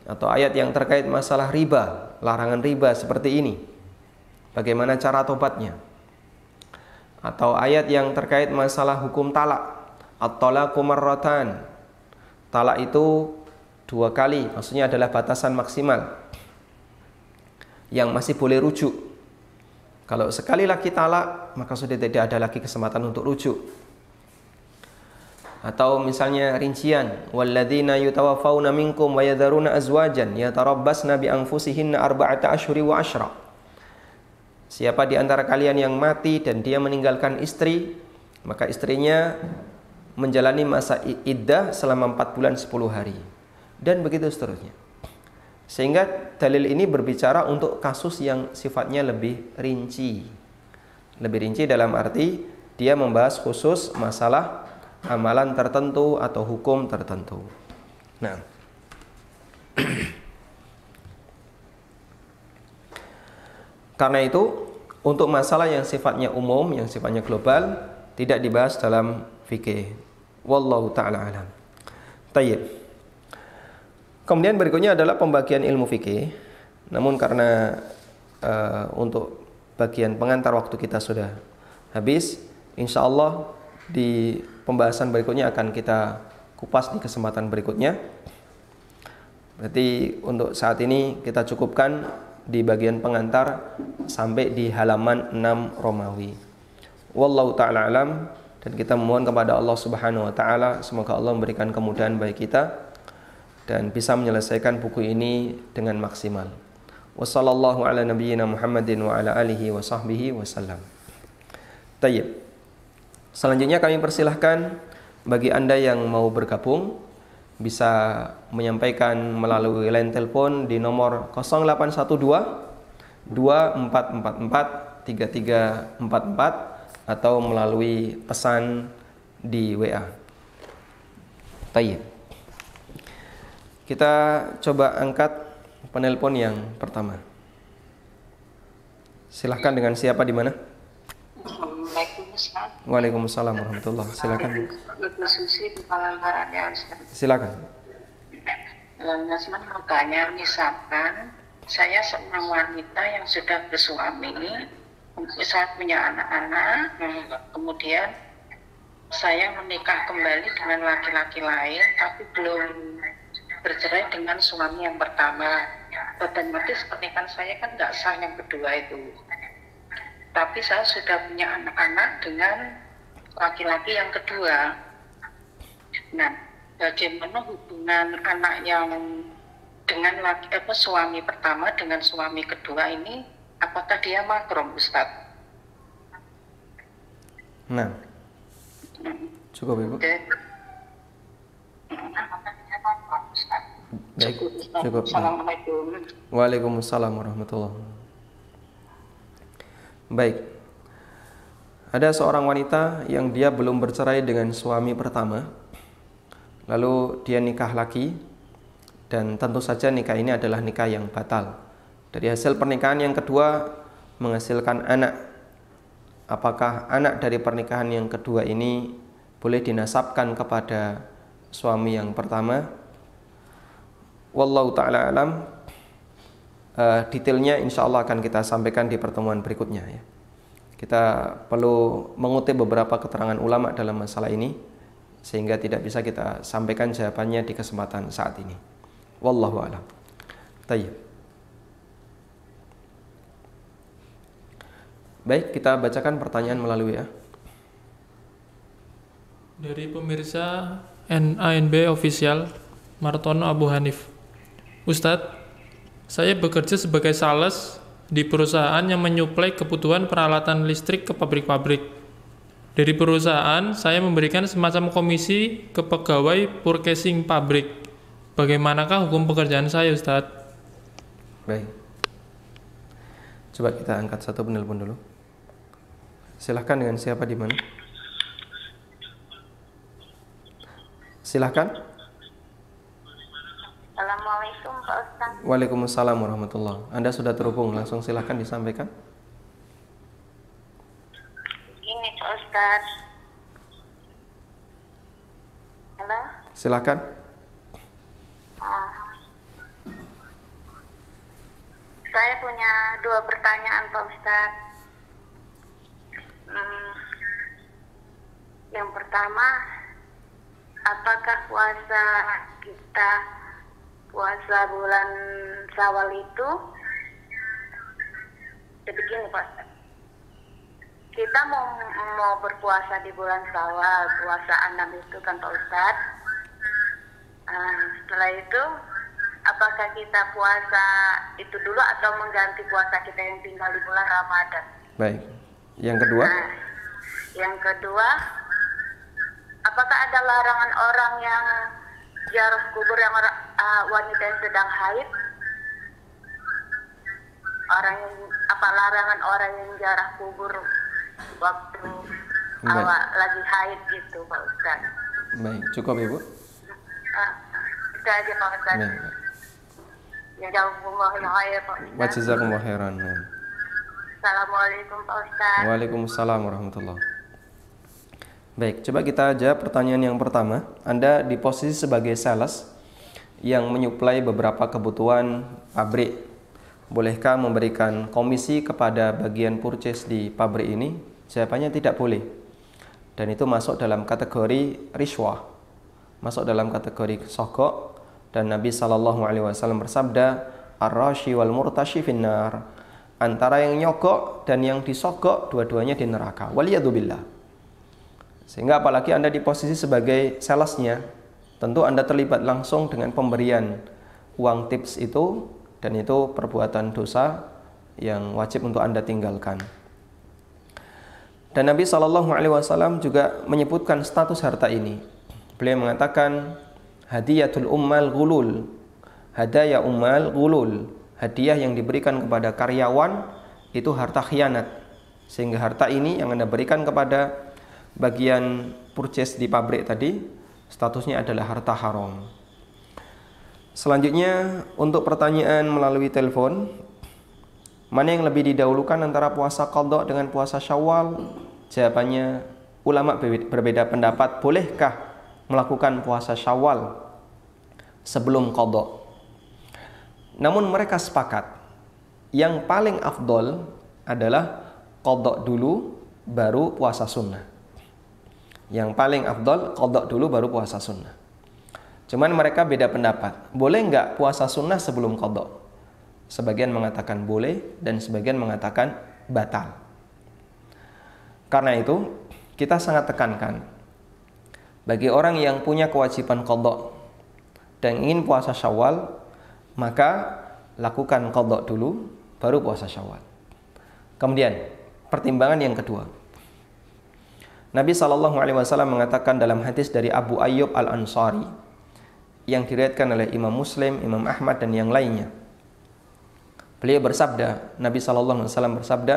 atau ayat yang terkait masalah riba, larangan riba seperti ini. Bagaimana cara tobatnya? Atau ayat yang terkait masalah hukum talak, at-talaqu marratan. Talak itu dua kali, maksudnya adalah batasan maksimal yang masih boleh rujuk. Kalau sekali lagi talak, maka sudah tidak ada lagi kesempatan untuk rujuk atau misalnya rincian walladzina yutawaffawna minkum wa yadharuna azwajan yatarabbasna bi anfusihinna arba'ata ashhuri wa ashra. Siapa di antara kalian yang mati dan dia meninggalkan istri maka istrinya menjalani masa iddah selama 4 bulan 10 hari. Dan begitu seterusnya. Sehingga dalil ini berbicara untuk kasus yang sifatnya lebih rinci. Lebih rinci dalam arti dia membahas khusus masalah amalan tertentu atau hukum tertentu. Nah, karena itu untuk masalah yang sifatnya umum, yang sifatnya global tidak dibahas dalam fikih. Wallahu taala alam. Tayyib. Kemudian berikutnya adalah pembagian ilmu fikih. Namun karena uh, untuk bagian pengantar waktu kita sudah habis, insya Allah di pembahasan berikutnya akan kita kupas di kesempatan berikutnya. Berarti untuk saat ini kita cukupkan di bagian pengantar sampai di halaman 6 Romawi. Wallahu taala alam dan kita memohon kepada Allah Subhanahu wa taala semoga Allah memberikan kemudahan bagi kita dan bisa menyelesaikan buku ini dengan maksimal. Wassallallahu ala nabiyyina Muhammadin wa ala. Selanjutnya kami persilahkan bagi Anda yang mau bergabung bisa menyampaikan melalui line telepon di nomor 0812 2444 3344 atau melalui pesan di WA. Tayyib. Kita coba angkat penelpon yang pertama. Silahkan dengan siapa di mana? Waalaikumsalam warahmatullah. Silakan. Silakan. Nasman mau tanya, misalkan saya seorang wanita yang sudah bersuami, saya punya anak-anak, kemudian saya menikah kembali dengan laki-laki lain, tapi belum bercerai dengan suami yang pertama. Otomatis pernikahan saya kan nggak sah yang kedua itu tapi saya sudah punya anak-anak dengan laki-laki yang kedua. Nah, bagaimana hubungan anak yang dengan laki apa suami pertama dengan suami kedua ini apakah dia makrom Ustaz? Nah. Cukup Ibu. Okay. Baik, cukup. Assalamualaikum. Waalaikumsalam warahmatullahi wabarakatuh. Baik. Ada seorang wanita yang dia belum bercerai dengan suami pertama. Lalu dia nikah lagi dan tentu saja nikah ini adalah nikah yang batal. Dari hasil pernikahan yang kedua menghasilkan anak. Apakah anak dari pernikahan yang kedua ini boleh dinasabkan kepada suami yang pertama? Wallahu taala alam uh, detailnya insya Allah akan kita sampaikan di pertemuan berikutnya ya. Kita perlu mengutip beberapa keterangan ulama dalam masalah ini sehingga tidak bisa kita sampaikan jawabannya di kesempatan saat ini. Wallahu a'lam. Baik, kita bacakan pertanyaan melalui ya. Dari pemirsa NANB Official, Martono Abu Hanif. Ustadz, saya bekerja sebagai sales di perusahaan yang menyuplai kebutuhan peralatan listrik ke pabrik-pabrik. Dari perusahaan, saya memberikan semacam komisi ke pegawai purchasing pabrik. Bagaimanakah hukum pekerjaan saya, Ustadz? Baik. Coba kita angkat satu penelpon dulu. Silahkan dengan siapa di mana? Silahkan. Assalamualaikum Pak Ustaz. Waalaikumsalam warahmatullah. Anda sudah terhubung, langsung silahkan disampaikan. Ini Pak Ustaz. Halo. Silahkan. Ah. Saya punya dua pertanyaan Pak Ustaz. Hmm. Yang pertama, apakah puasa kita puasa bulan Syawal itu jadi gini Pak. Kita mau mau berpuasa di bulan Syawal, puasa enam itu kan Pak Ustaz. Ah, setelah itu apakah kita puasa itu dulu atau mengganti puasa kita yang tinggal di bulan Ramadan? Baik. Yang kedua, Nah, yang kedua, apakah ada larangan orang yang ziarah kubur yang ora- ah, wanita yang sedang haid? Orang yang apa larangan orang yang ziarah kubur waktu Baik. awal lagi haid gitu, Pak Ustaz? baik. Cukup Ibu? Itu aja Pak Ustaz. Baik. Ya khair, Pak Wa Ustaz. jazakumullah khairan. Assalamualaikum Pak Ustaz. Waalaikumsalam warahmatullah. Baik, coba kita jawab pertanyaan yang pertama. Anda di posisi sebagai sales yang menyuplai beberapa kebutuhan pabrik. Bolehkah memberikan komisi kepada bagian purchase di pabrik ini? Jawabannya tidak boleh. Dan itu masuk dalam kategori riswah. Masuk dalam kategori sogok dan Nabi Shallallahu alaihi wasallam bersabda, "Ar-rashi wal murtashi finnar." Antara yang nyogok dan yang disogok dua-duanya di neraka. Waliyadzubillah. Sehingga apalagi Anda di posisi sebagai salesnya, tentu Anda terlibat langsung dengan pemberian uang tips itu dan itu perbuatan dosa yang wajib untuk Anda tinggalkan. Dan Nabi Shallallahu Alaihi Wasallam juga menyebutkan status harta ini. Beliau mengatakan hadiyatul ummal gulul, hadaya ummal gulul, hadiah yang diberikan kepada karyawan itu harta khianat. Sehingga harta ini yang Anda berikan kepada bagian purchase di pabrik tadi statusnya adalah harta haram. Selanjutnya untuk pertanyaan melalui telepon Mana yang lebih didahulukan antara puasa qadha dengan puasa Syawal? Jawabannya ulama berbeda- pendapat. Bolehkah melakukan puasa Syawal sebelum qadha? Namun mereka sepakat yang paling afdol adalah qadha dulu baru puasa sunnah. Yang paling afdol qadha dulu baru puasa sunnah. Cuman mereka beda pendapat. Boleh nggak puasa sunnah sebelum qadha? Sebagian mengatakan boleh dan sebagian mengatakan batal. Karena itu, kita sangat tekankan bagi orang yang punya kewajiban qadha dan ingin puasa Syawal, maka lakukan qadha dulu baru puasa Syawal. Kemudian, pertimbangan yang kedua. Nabi Shallallahu alaihi wasallam mengatakan dalam hadis dari Abu Ayyub Al-Ansari yang diriwayatkan oleh Imam Muslim, Imam Ahmad dan yang lainnya. Beliau bersabda, Nabi sallallahu alaihi wasallam bersabda,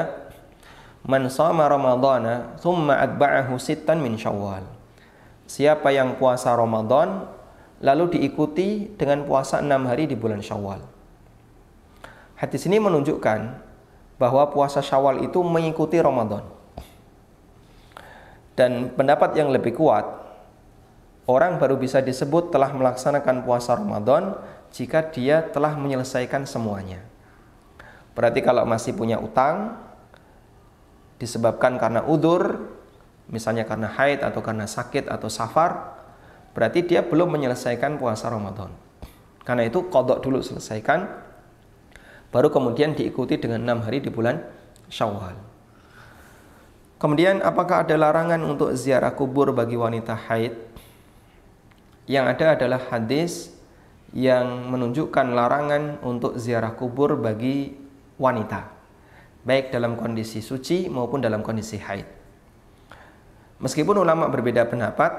"Man shama Ramadhana thumma atba'ahu sittan min Syawal." Siapa yang puasa Ramadan lalu diikuti dengan puasa enam hari di bulan Syawal. Hadis ini menunjukkan bahwa puasa Syawal itu mengikuti Ramadan. Dan pendapat yang lebih kuat, orang baru bisa disebut telah melaksanakan puasa Ramadan jika dia telah menyelesaikan semuanya. Berarti kalau masih punya utang disebabkan karena udur, misalnya karena haid atau karena sakit atau safar, berarti dia belum menyelesaikan puasa Ramadan. Karena itu kodok dulu selesaikan Baru kemudian diikuti dengan enam hari di bulan Syawal. Kemudian apakah ada larangan untuk ziarah kubur bagi wanita haid? Yang ada adalah hadis yang menunjukkan larangan untuk ziarah kubur bagi wanita, baik dalam kondisi suci maupun dalam kondisi haid. Meskipun ulama berbeda pendapat,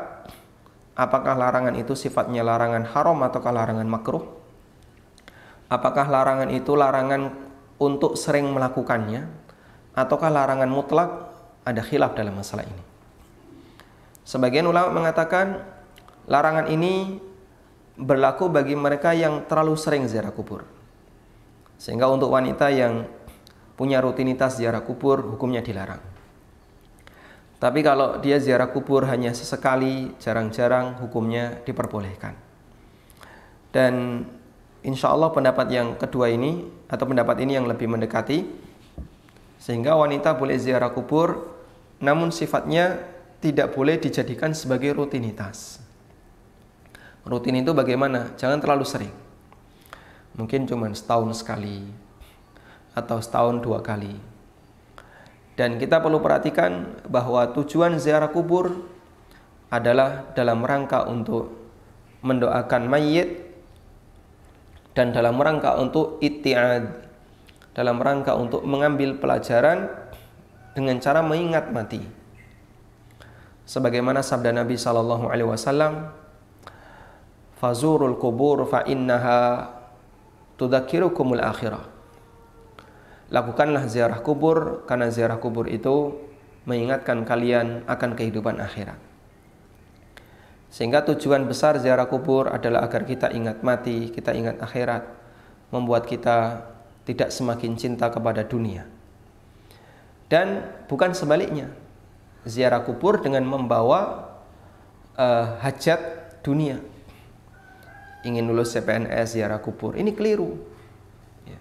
apakah larangan itu sifatnya larangan haram ataukah larangan makruh? Apakah larangan itu larangan untuk sering melakukannya ataukah larangan mutlak? Ada khilaf dalam masalah ini. Sebagian ulama mengatakan larangan ini berlaku bagi mereka yang terlalu sering ziarah kubur. Sehingga untuk wanita yang punya rutinitas ziarah kubur, hukumnya dilarang. Tapi kalau dia ziarah kubur hanya sesekali, jarang-jarang, hukumnya diperbolehkan. Dan insya Allah pendapat yang kedua ini, atau pendapat ini yang lebih mendekati, sehingga wanita boleh ziarah kubur, namun sifatnya tidak boleh dijadikan sebagai rutinitas. Rutin itu bagaimana? Jangan terlalu sering. Mungkin cuma setahun sekali atau setahun dua kali. Dan kita perlu perhatikan bahwa tujuan ziarah kubur adalah dalam rangka untuk mendoakan mayit dan dalam rangka untuk itiad dalam rangka untuk mengambil pelajaran dengan cara mengingat mati sebagaimana sabda Nabi sallallahu alaihi wasallam fazurul kubur fa innaha tudzakirukumul akhirah. Lakukanlah ziarah kubur karena ziarah kubur itu mengingatkan kalian akan kehidupan akhirat. Sehingga tujuan besar ziarah kubur adalah agar kita ingat mati, kita ingat akhirat, membuat kita tidak semakin cinta kepada dunia. Dan bukan sebaliknya, ziarah kubur dengan membawa uh, hajat dunia, ingin lulus CPNS ziarah kubur. Ini keliru. Ya.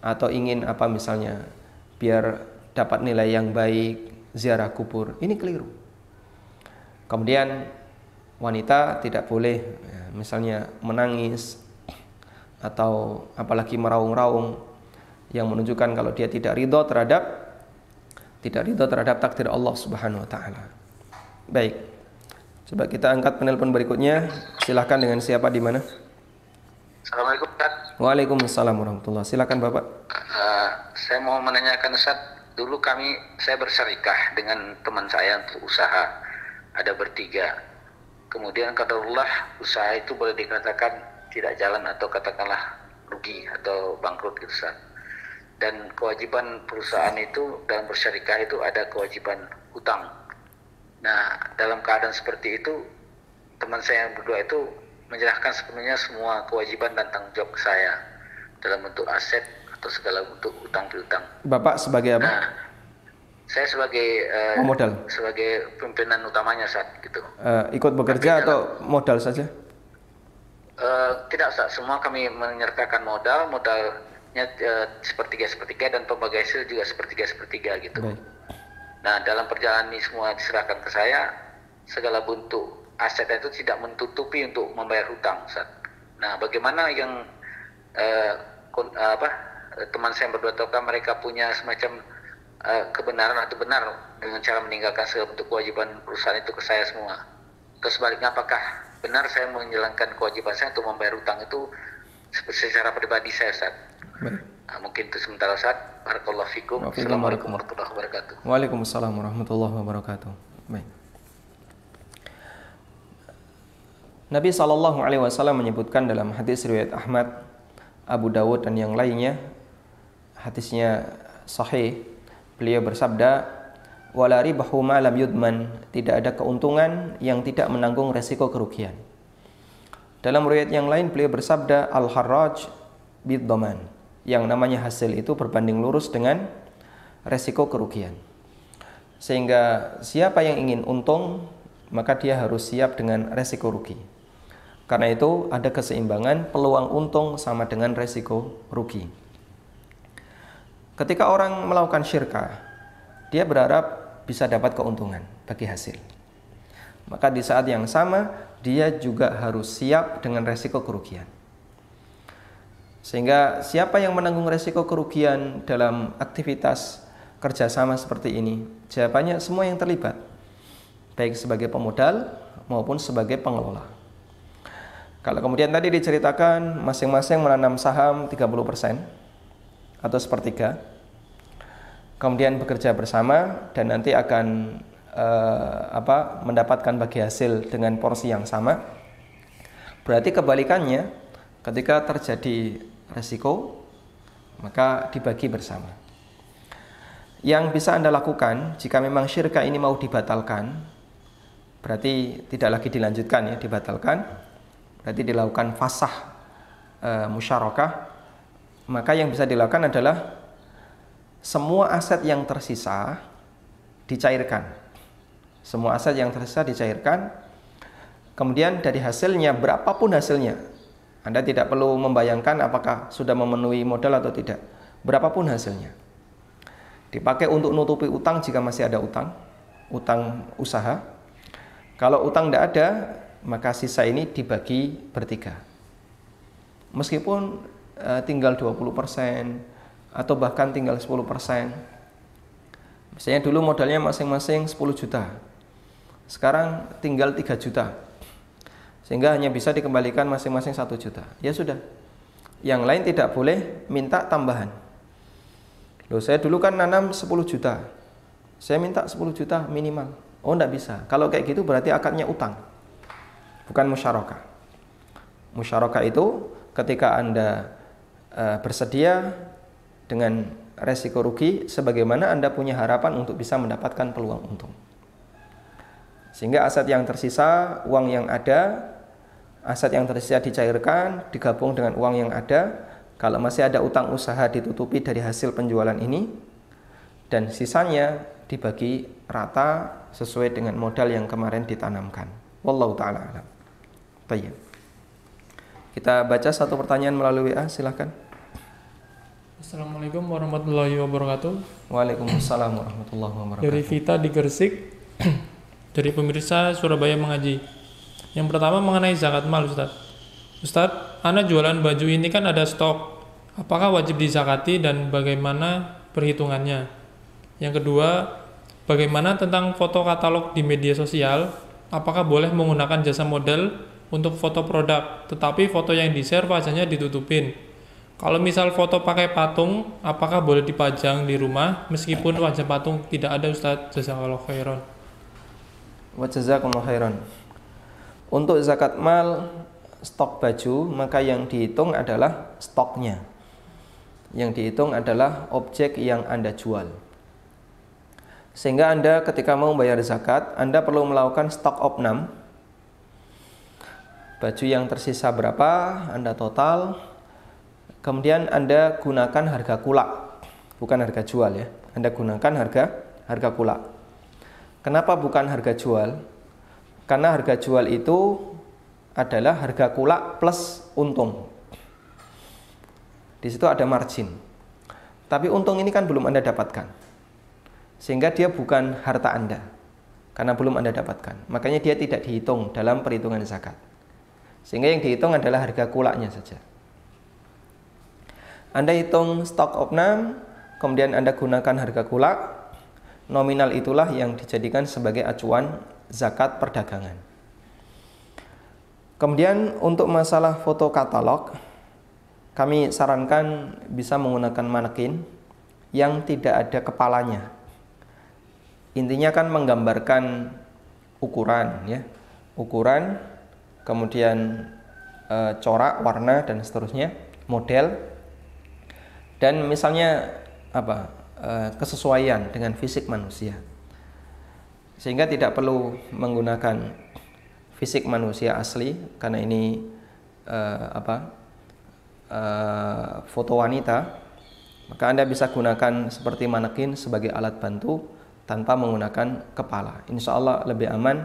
atau ingin apa misalnya biar dapat nilai yang baik ziarah kubur. Ini keliru. Kemudian wanita tidak boleh ya, misalnya menangis atau apalagi meraung-raung yang menunjukkan kalau dia tidak ridho terhadap tidak ridho terhadap takdir Allah Subhanahu wa taala. Baik. Coba kita angkat penelpon berikutnya. Silahkan dengan siapa di mana? Assalamualaikum Ustaz. Waalaikumsalam warahmatullah. Silakan Bapak. Uh, saya mau menanyakan Ustaz, dulu kami saya bersyarikah dengan teman saya untuk usaha. Ada bertiga. Kemudian Allah usaha itu boleh dikatakan tidak jalan atau katakanlah rugi atau bangkrut gitu Ustaz. Dan kewajiban perusahaan itu dalam bersyarikah itu ada kewajiban hutang Nah, dalam keadaan seperti itu, teman saya yang berdua itu menyerahkan sepenuhnya semua kewajiban dan tanggung jawab ke saya dalam bentuk aset atau segala bentuk utang piutang. Bapak sebagai apa? Nah, saya sebagai uh, modal. Sebagai pimpinan utamanya saat gitu. Uh, ikut bekerja Tapi atau dalam, modal saja? Uh, tidak saat semua kami menyertakan modal, modalnya uh, sepertiga sepertiga dan pembagai hasil juga sepertiga sepertiga gitu. Baik. Nah, dalam perjalanan ini semua diserahkan ke saya, segala bentuk aset itu tidak menutupi untuk membayar hutang, Ustaz. Nah, bagaimana yang eh, kun, apa teman saya yang berdua tahukah mereka punya semacam eh, kebenaran atau benar dengan cara meninggalkan segala bentuk kewajiban perusahaan itu ke saya semua. Terus sebaliknya apakah benar saya menjalankan kewajiban saya untuk membayar hutang itu secara pribadi saya, Ustaz? Baik. Nah, mungkin itu sementara saat. Barakallahu fikum. Assalamualaikum warahmatullahi wabarakatuh. Waalaikumsalam warahmatullahi wabarakatuh. Baik. Nabi Shallallahu Alaihi Wasallam menyebutkan dalam hadis riwayat Ahmad, Abu Dawud dan yang lainnya, hadisnya sahih. Beliau bersabda, "Wala ribahu ma lam yudman." Tidak ada keuntungan yang tidak menanggung resiko kerugian. Dalam riwayat yang lain beliau bersabda, "Al-harraj bid yang namanya hasil itu berbanding lurus dengan resiko kerugian. Sehingga siapa yang ingin untung, maka dia harus siap dengan resiko rugi. Karena itu ada keseimbangan peluang untung sama dengan resiko rugi. Ketika orang melakukan syirkah, dia berharap bisa dapat keuntungan bagi hasil. Maka di saat yang sama dia juga harus siap dengan resiko kerugian. Sehingga siapa yang menanggung resiko kerugian dalam aktivitas kerjasama seperti ini? Jawabannya semua yang terlibat, baik sebagai pemodal maupun sebagai pengelola. Kalau kemudian tadi diceritakan masing-masing menanam saham 30% atau sepertiga, kemudian bekerja bersama dan nanti akan eh, apa mendapatkan bagi hasil dengan porsi yang sama. Berarti kebalikannya, ketika terjadi resiko, maka dibagi bersama. Yang bisa Anda lakukan jika memang syirka ini mau dibatalkan, berarti tidak lagi dilanjutkan ya, dibatalkan, berarti dilakukan fasah e, musyarakah, maka yang bisa dilakukan adalah semua aset yang tersisa dicairkan. Semua aset yang tersisa dicairkan. Kemudian dari hasilnya berapapun hasilnya, Anda tidak perlu membayangkan apakah sudah memenuhi modal atau tidak. Berapapun hasilnya. Dipakai untuk nutupi utang jika masih ada utang, utang usaha. Kalau utang tidak ada, maka sisa ini dibagi bertiga. Meskipun uh, tinggal 20%, atau bahkan tinggal 10%. Misalnya dulu modalnya masing-masing 10 juta. Sekarang tinggal 3 juta. Sehingga hanya bisa dikembalikan masing-masing 1 juta. Ya sudah. Yang lain tidak boleh minta tambahan. Loh, saya dulu kan nanam 10 juta. Saya minta 10 juta minimal. Oh, enggak bisa. Kalau kayak gitu berarti akadnya utang. Bukan musyarakah. Musyarakah itu ketika Anda uh, bersedia dengan resiko rugi sebagaimana Anda punya harapan untuk bisa mendapatkan peluang untung. Sehingga aset yang tersisa, uang yang ada, aset yang tersisa dicairkan, digabung dengan uang yang ada. Kalau masih ada utang usaha ditutupi dari hasil penjualan ini dan sisanya dibagi rata sesuai dengan modal yang kemarin ditanamkan. Wallahu taala alam. Baik. Kita baca satu pertanyaan melalui WA, silahkan. Assalamualaikum warahmatullahi wabarakatuh. Waalaikumsalam warahmatullahi wabarakatuh. Dari Vita di Gersik, dari pemirsa Surabaya mengaji. Yang pertama mengenai zakat mal, Ustaz. Ustaz, anak jualan baju ini kan ada stok. Apakah wajib dizakati dan bagaimana perhitungannya? Yang kedua, bagaimana tentang foto katalog di media sosial? Apakah boleh menggunakan jasa model untuk foto produk, tetapi foto yang di-share wajahnya ditutupin? Kalau misal foto pakai patung, apakah boleh dipajang di rumah meskipun wajah patung tidak ada Ustadz? Jazakallah khairan. Wa khairan. Untuk zakat mal stok baju, maka yang dihitung adalah stoknya. Yang dihitung adalah objek yang Anda jual. Sehingga Anda ketika mau bayar zakat, Anda perlu melakukan stok opnam. Baju yang tersisa berapa, Anda total, Kemudian Anda gunakan harga kulak, bukan harga jual ya. Anda gunakan harga harga kulak. Kenapa bukan harga jual? Karena harga jual itu adalah harga kulak plus untung. Di situ ada margin. Tapi untung ini kan belum Anda dapatkan. Sehingga dia bukan harta Anda. Karena belum Anda dapatkan. Makanya dia tidak dihitung dalam perhitungan zakat. Sehingga yang dihitung adalah harga kulaknya saja. Anda hitung stok opnam, kemudian Anda gunakan harga kulak, nominal itulah yang dijadikan sebagai acuan zakat perdagangan. Kemudian untuk masalah foto katalog, kami sarankan bisa menggunakan manekin yang tidak ada kepalanya. Intinya kan menggambarkan ukuran ya. Ukuran, kemudian e, corak, warna dan seterusnya, model dan misalnya apa eh, kesesuaian dengan fisik manusia sehingga tidak perlu menggunakan fisik manusia asli karena ini uh, apa uh, foto wanita maka anda bisa gunakan seperti manekin sebagai alat bantu tanpa menggunakan kepala insya Allah lebih aman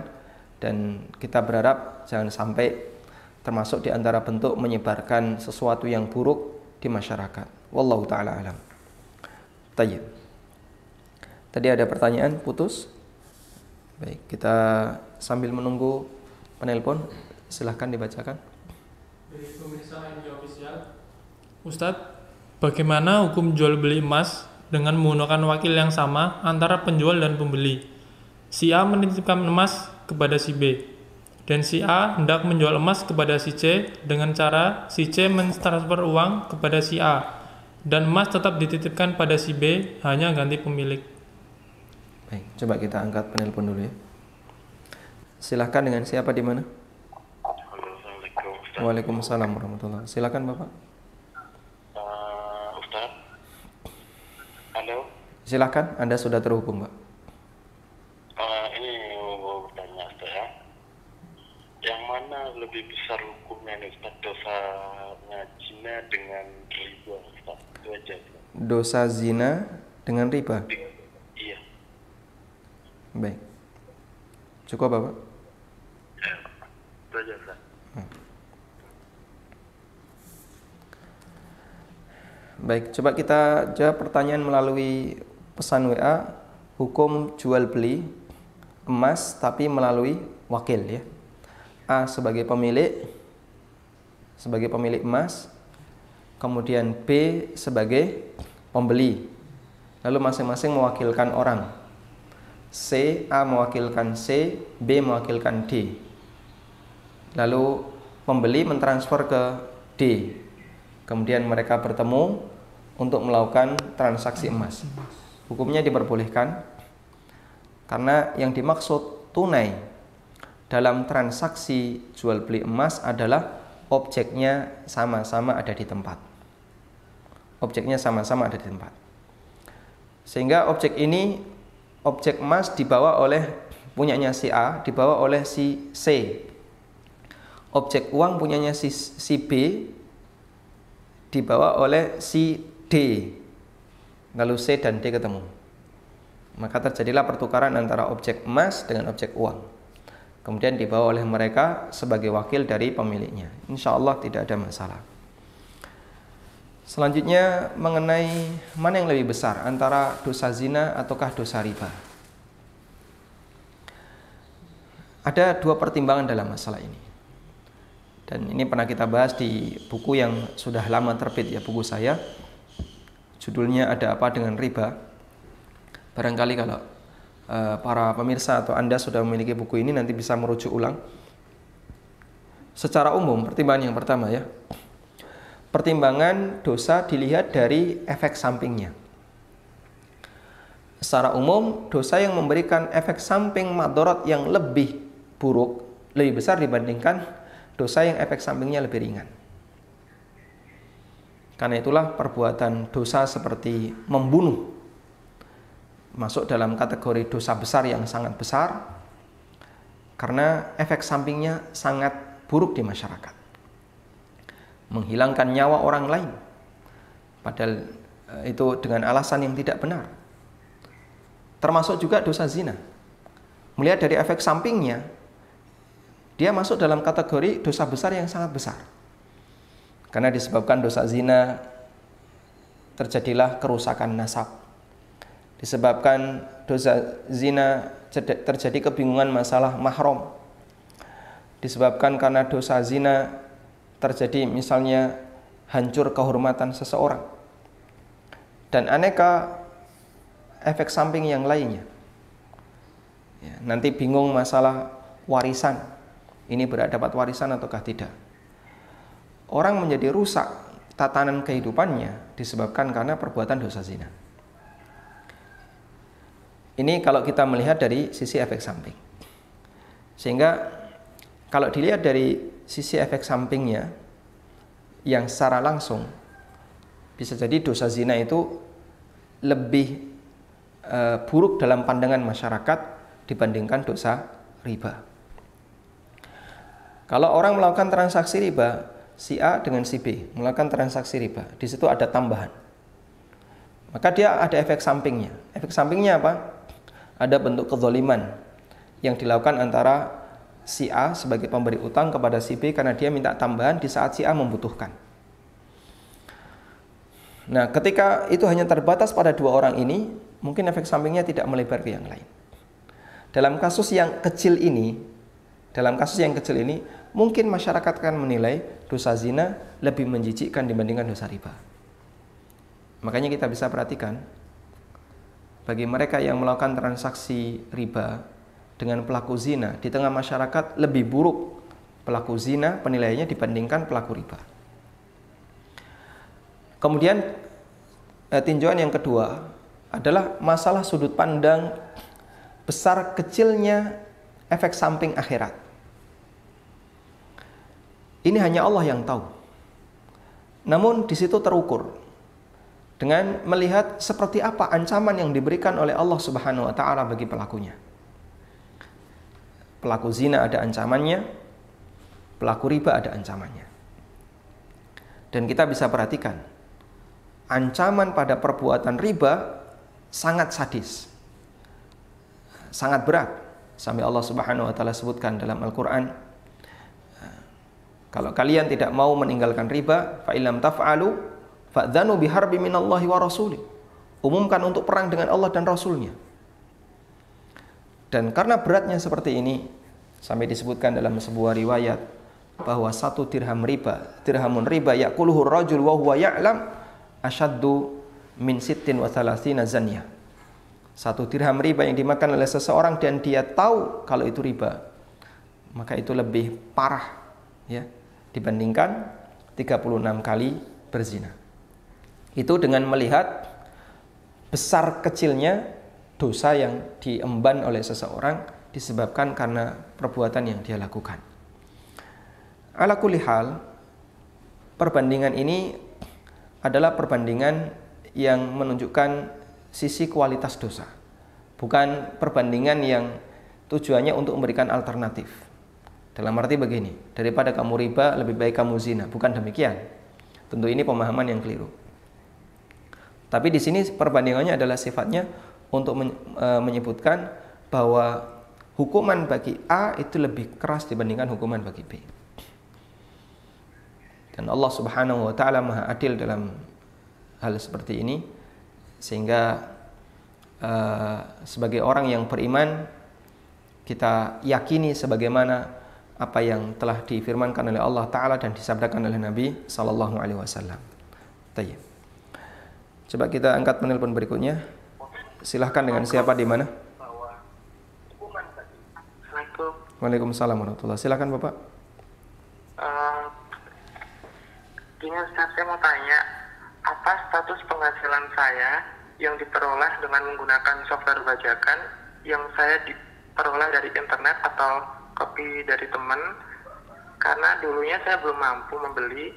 dan kita berharap jangan sampai termasuk di antara bentuk menyebarkan sesuatu yang buruk di masyarakat Wallahu taala alam. Tayyib. Tadi ada pertanyaan putus. Baik, kita sambil menunggu penelpon, silahkan dibacakan. Ustadz, bagaimana hukum jual beli emas dengan menggunakan wakil yang sama antara penjual dan pembeli? Si A menitipkan emas kepada si B, dan si A hendak menjual emas kepada si C dengan cara si C mentransfer uang kepada si A, dan emas tetap dititipkan pada si B, hanya ganti pemilik. Baik, coba kita angkat penelpon dulu ya. Silahkan dengan siapa di mana? Waalaikumsalam warahmatullahi Silakan Bapak. Uh, Ustaz. Halo. Silakan, Anda sudah terhubung, Pak. Uh, ini mau bertanya Ustaz ya. Yang mana lebih besar hukumnya nih Ustaz? Dosanya zina dengan riba Ustaz? Itu aja Ustaz. Dosa zina dengan riba. Iya. Baik. Cukup Bapak? Ya. Ustaz. Baik, coba kita jawab pertanyaan melalui pesan WA hukum jual beli emas tapi melalui wakil ya. A sebagai pemilik sebagai pemilik emas, kemudian B sebagai pembeli. Lalu masing-masing mewakilkan orang. C A mewakilkan C, B mewakilkan D. Lalu pembeli mentransfer ke D kemudian mereka bertemu untuk melakukan transaksi emas. Hukumnya diperbolehkan karena yang dimaksud tunai dalam transaksi jual beli emas adalah objeknya sama-sama ada di tempat. Objeknya sama-sama ada di tempat. Sehingga objek ini objek emas dibawa oleh punyanya si A, dibawa oleh si C. Objek uang punyanya si, si B, dibawa oleh si D. Lalu C dan D ketemu. Maka terjadilah pertukaran antara objek emas dengan objek uang. Kemudian dibawa oleh mereka sebagai wakil dari pemiliknya. Insya Allah tidak ada masalah. Selanjutnya mengenai mana yang lebih besar antara dosa zina ataukah dosa riba. Ada dua pertimbangan dalam masalah ini. Dan ini pernah kita bahas di buku yang sudah lama terbit ya buku saya. Judulnya ada apa dengan riba. Barangkali kalau uh, para pemirsa atau Anda sudah memiliki buku ini nanti bisa merujuk ulang. Secara umum pertimbangan yang pertama ya. Pertimbangan dosa dilihat dari efek sampingnya. Secara umum, dosa yang memberikan efek samping madorot yang lebih buruk, lebih besar dibandingkan dosa yang efek sampingnya lebih ringan. Karena itulah perbuatan dosa seperti membunuh masuk dalam kategori dosa besar yang sangat besar karena efek sampingnya sangat buruk di masyarakat. Menghilangkan nyawa orang lain padahal eh, itu dengan alasan yang tidak benar. Termasuk juga dosa zina. Melihat dari efek sampingnya, dia masuk dalam kategori dosa besar yang sangat besar. Karena disebabkan dosa zina terjadilah kerusakan nasab. Disebabkan dosa zina terjadi kebingungan masalah mahram. Disebabkan karena dosa zina terjadi misalnya hancur kehormatan seseorang. Dan aneka efek samping yang lainnya. Ya, nanti bingung masalah warisan ini berat dapat warisan ataukah tidak. Orang menjadi rusak tatanan kehidupannya disebabkan karena perbuatan dosa zina. Ini kalau kita melihat dari sisi efek samping. Sehingga kalau dilihat dari sisi efek sampingnya yang secara langsung bisa jadi dosa zina itu lebih e, buruk dalam pandangan masyarakat dibandingkan dosa riba. Kalau orang melakukan transaksi riba, si A dengan si B melakukan transaksi riba, di situ ada tambahan. Maka dia ada efek sampingnya. Efek sampingnya apa? Ada bentuk kezoliman yang dilakukan antara si A sebagai pemberi utang kepada si B karena dia minta tambahan di saat si A membutuhkan. Nah, ketika itu hanya terbatas pada dua orang ini, mungkin efek sampingnya tidak melebar ke yang lain. Dalam kasus yang kecil ini, dalam kasus yang kecil ini, mungkin masyarakat akan menilai dosa zina lebih menjijikkan dibandingkan dosa riba. Makanya kita bisa perhatikan bagi mereka yang melakukan transaksi riba dengan pelaku zina di tengah masyarakat lebih buruk pelaku zina penilaiannya dibandingkan pelaku riba. Kemudian eh, tinjauan yang kedua adalah masalah sudut pandang besar kecilnya efek samping akhirat. Ini hanya Allah yang tahu. Namun di situ terukur dengan melihat seperti apa ancaman yang diberikan oleh Allah Subhanahu wa taala bagi pelakunya. Pelaku zina ada ancamannya, pelaku riba ada ancamannya. Dan kita bisa perhatikan ancaman pada perbuatan riba sangat sadis. Sangat berat. Sampai Allah Subhanahu wa taala sebutkan dalam Al-Qur'an kalau kalian tidak mau meninggalkan riba, fa illam taf'alu fa'dzanu biharbi minallahi wa rasuli. Umumkan untuk perang dengan Allah dan Rasulnya. Dan karena beratnya seperti ini, sampai disebutkan dalam sebuah riwayat bahwa satu dirham riba, dirhamun riba yakuluhu rajul wa huwa ya'lam asyaddu min sittin wa thalathina zanya. Satu dirham riba yang dimakan oleh seseorang dan dia tahu kalau itu riba, maka itu lebih parah ya dibandingkan 36 kali berzina. Itu dengan melihat besar kecilnya dosa yang diemban oleh seseorang disebabkan karena perbuatan yang dia lakukan. Ala kulli hal, perbandingan ini adalah perbandingan yang menunjukkan sisi kualitas dosa. Bukan perbandingan yang tujuannya untuk memberikan alternatif. Dalam arti begini, daripada kamu riba lebih baik kamu zina. Bukan demikian. Tentu ini pemahaman yang keliru. Tapi di sini perbandingannya adalah sifatnya untuk e, menyebutkan bahwa hukuman bagi A itu lebih keras dibandingkan hukuman bagi B. Dan Allah Subhanahu wa taala Maha adil dalam hal seperti ini sehingga uh, sebagai orang yang beriman kita yakini sebagaimana apa yang telah difirmankan oleh Allah Taala dan disabdakan oleh Nabi Sallallahu Alaihi Wasallam. Coba kita angkat penelpon berikutnya. Silahkan dengan siapa di mana? Waalaikumsalam warahmatullahi Silahkan Bapak. Uh, ini saya mau tanya, apa status penghasilan saya yang diperoleh dengan menggunakan software bajakan yang saya diperoleh dari internet atau kopi dari teman karena dulunya saya belum mampu membeli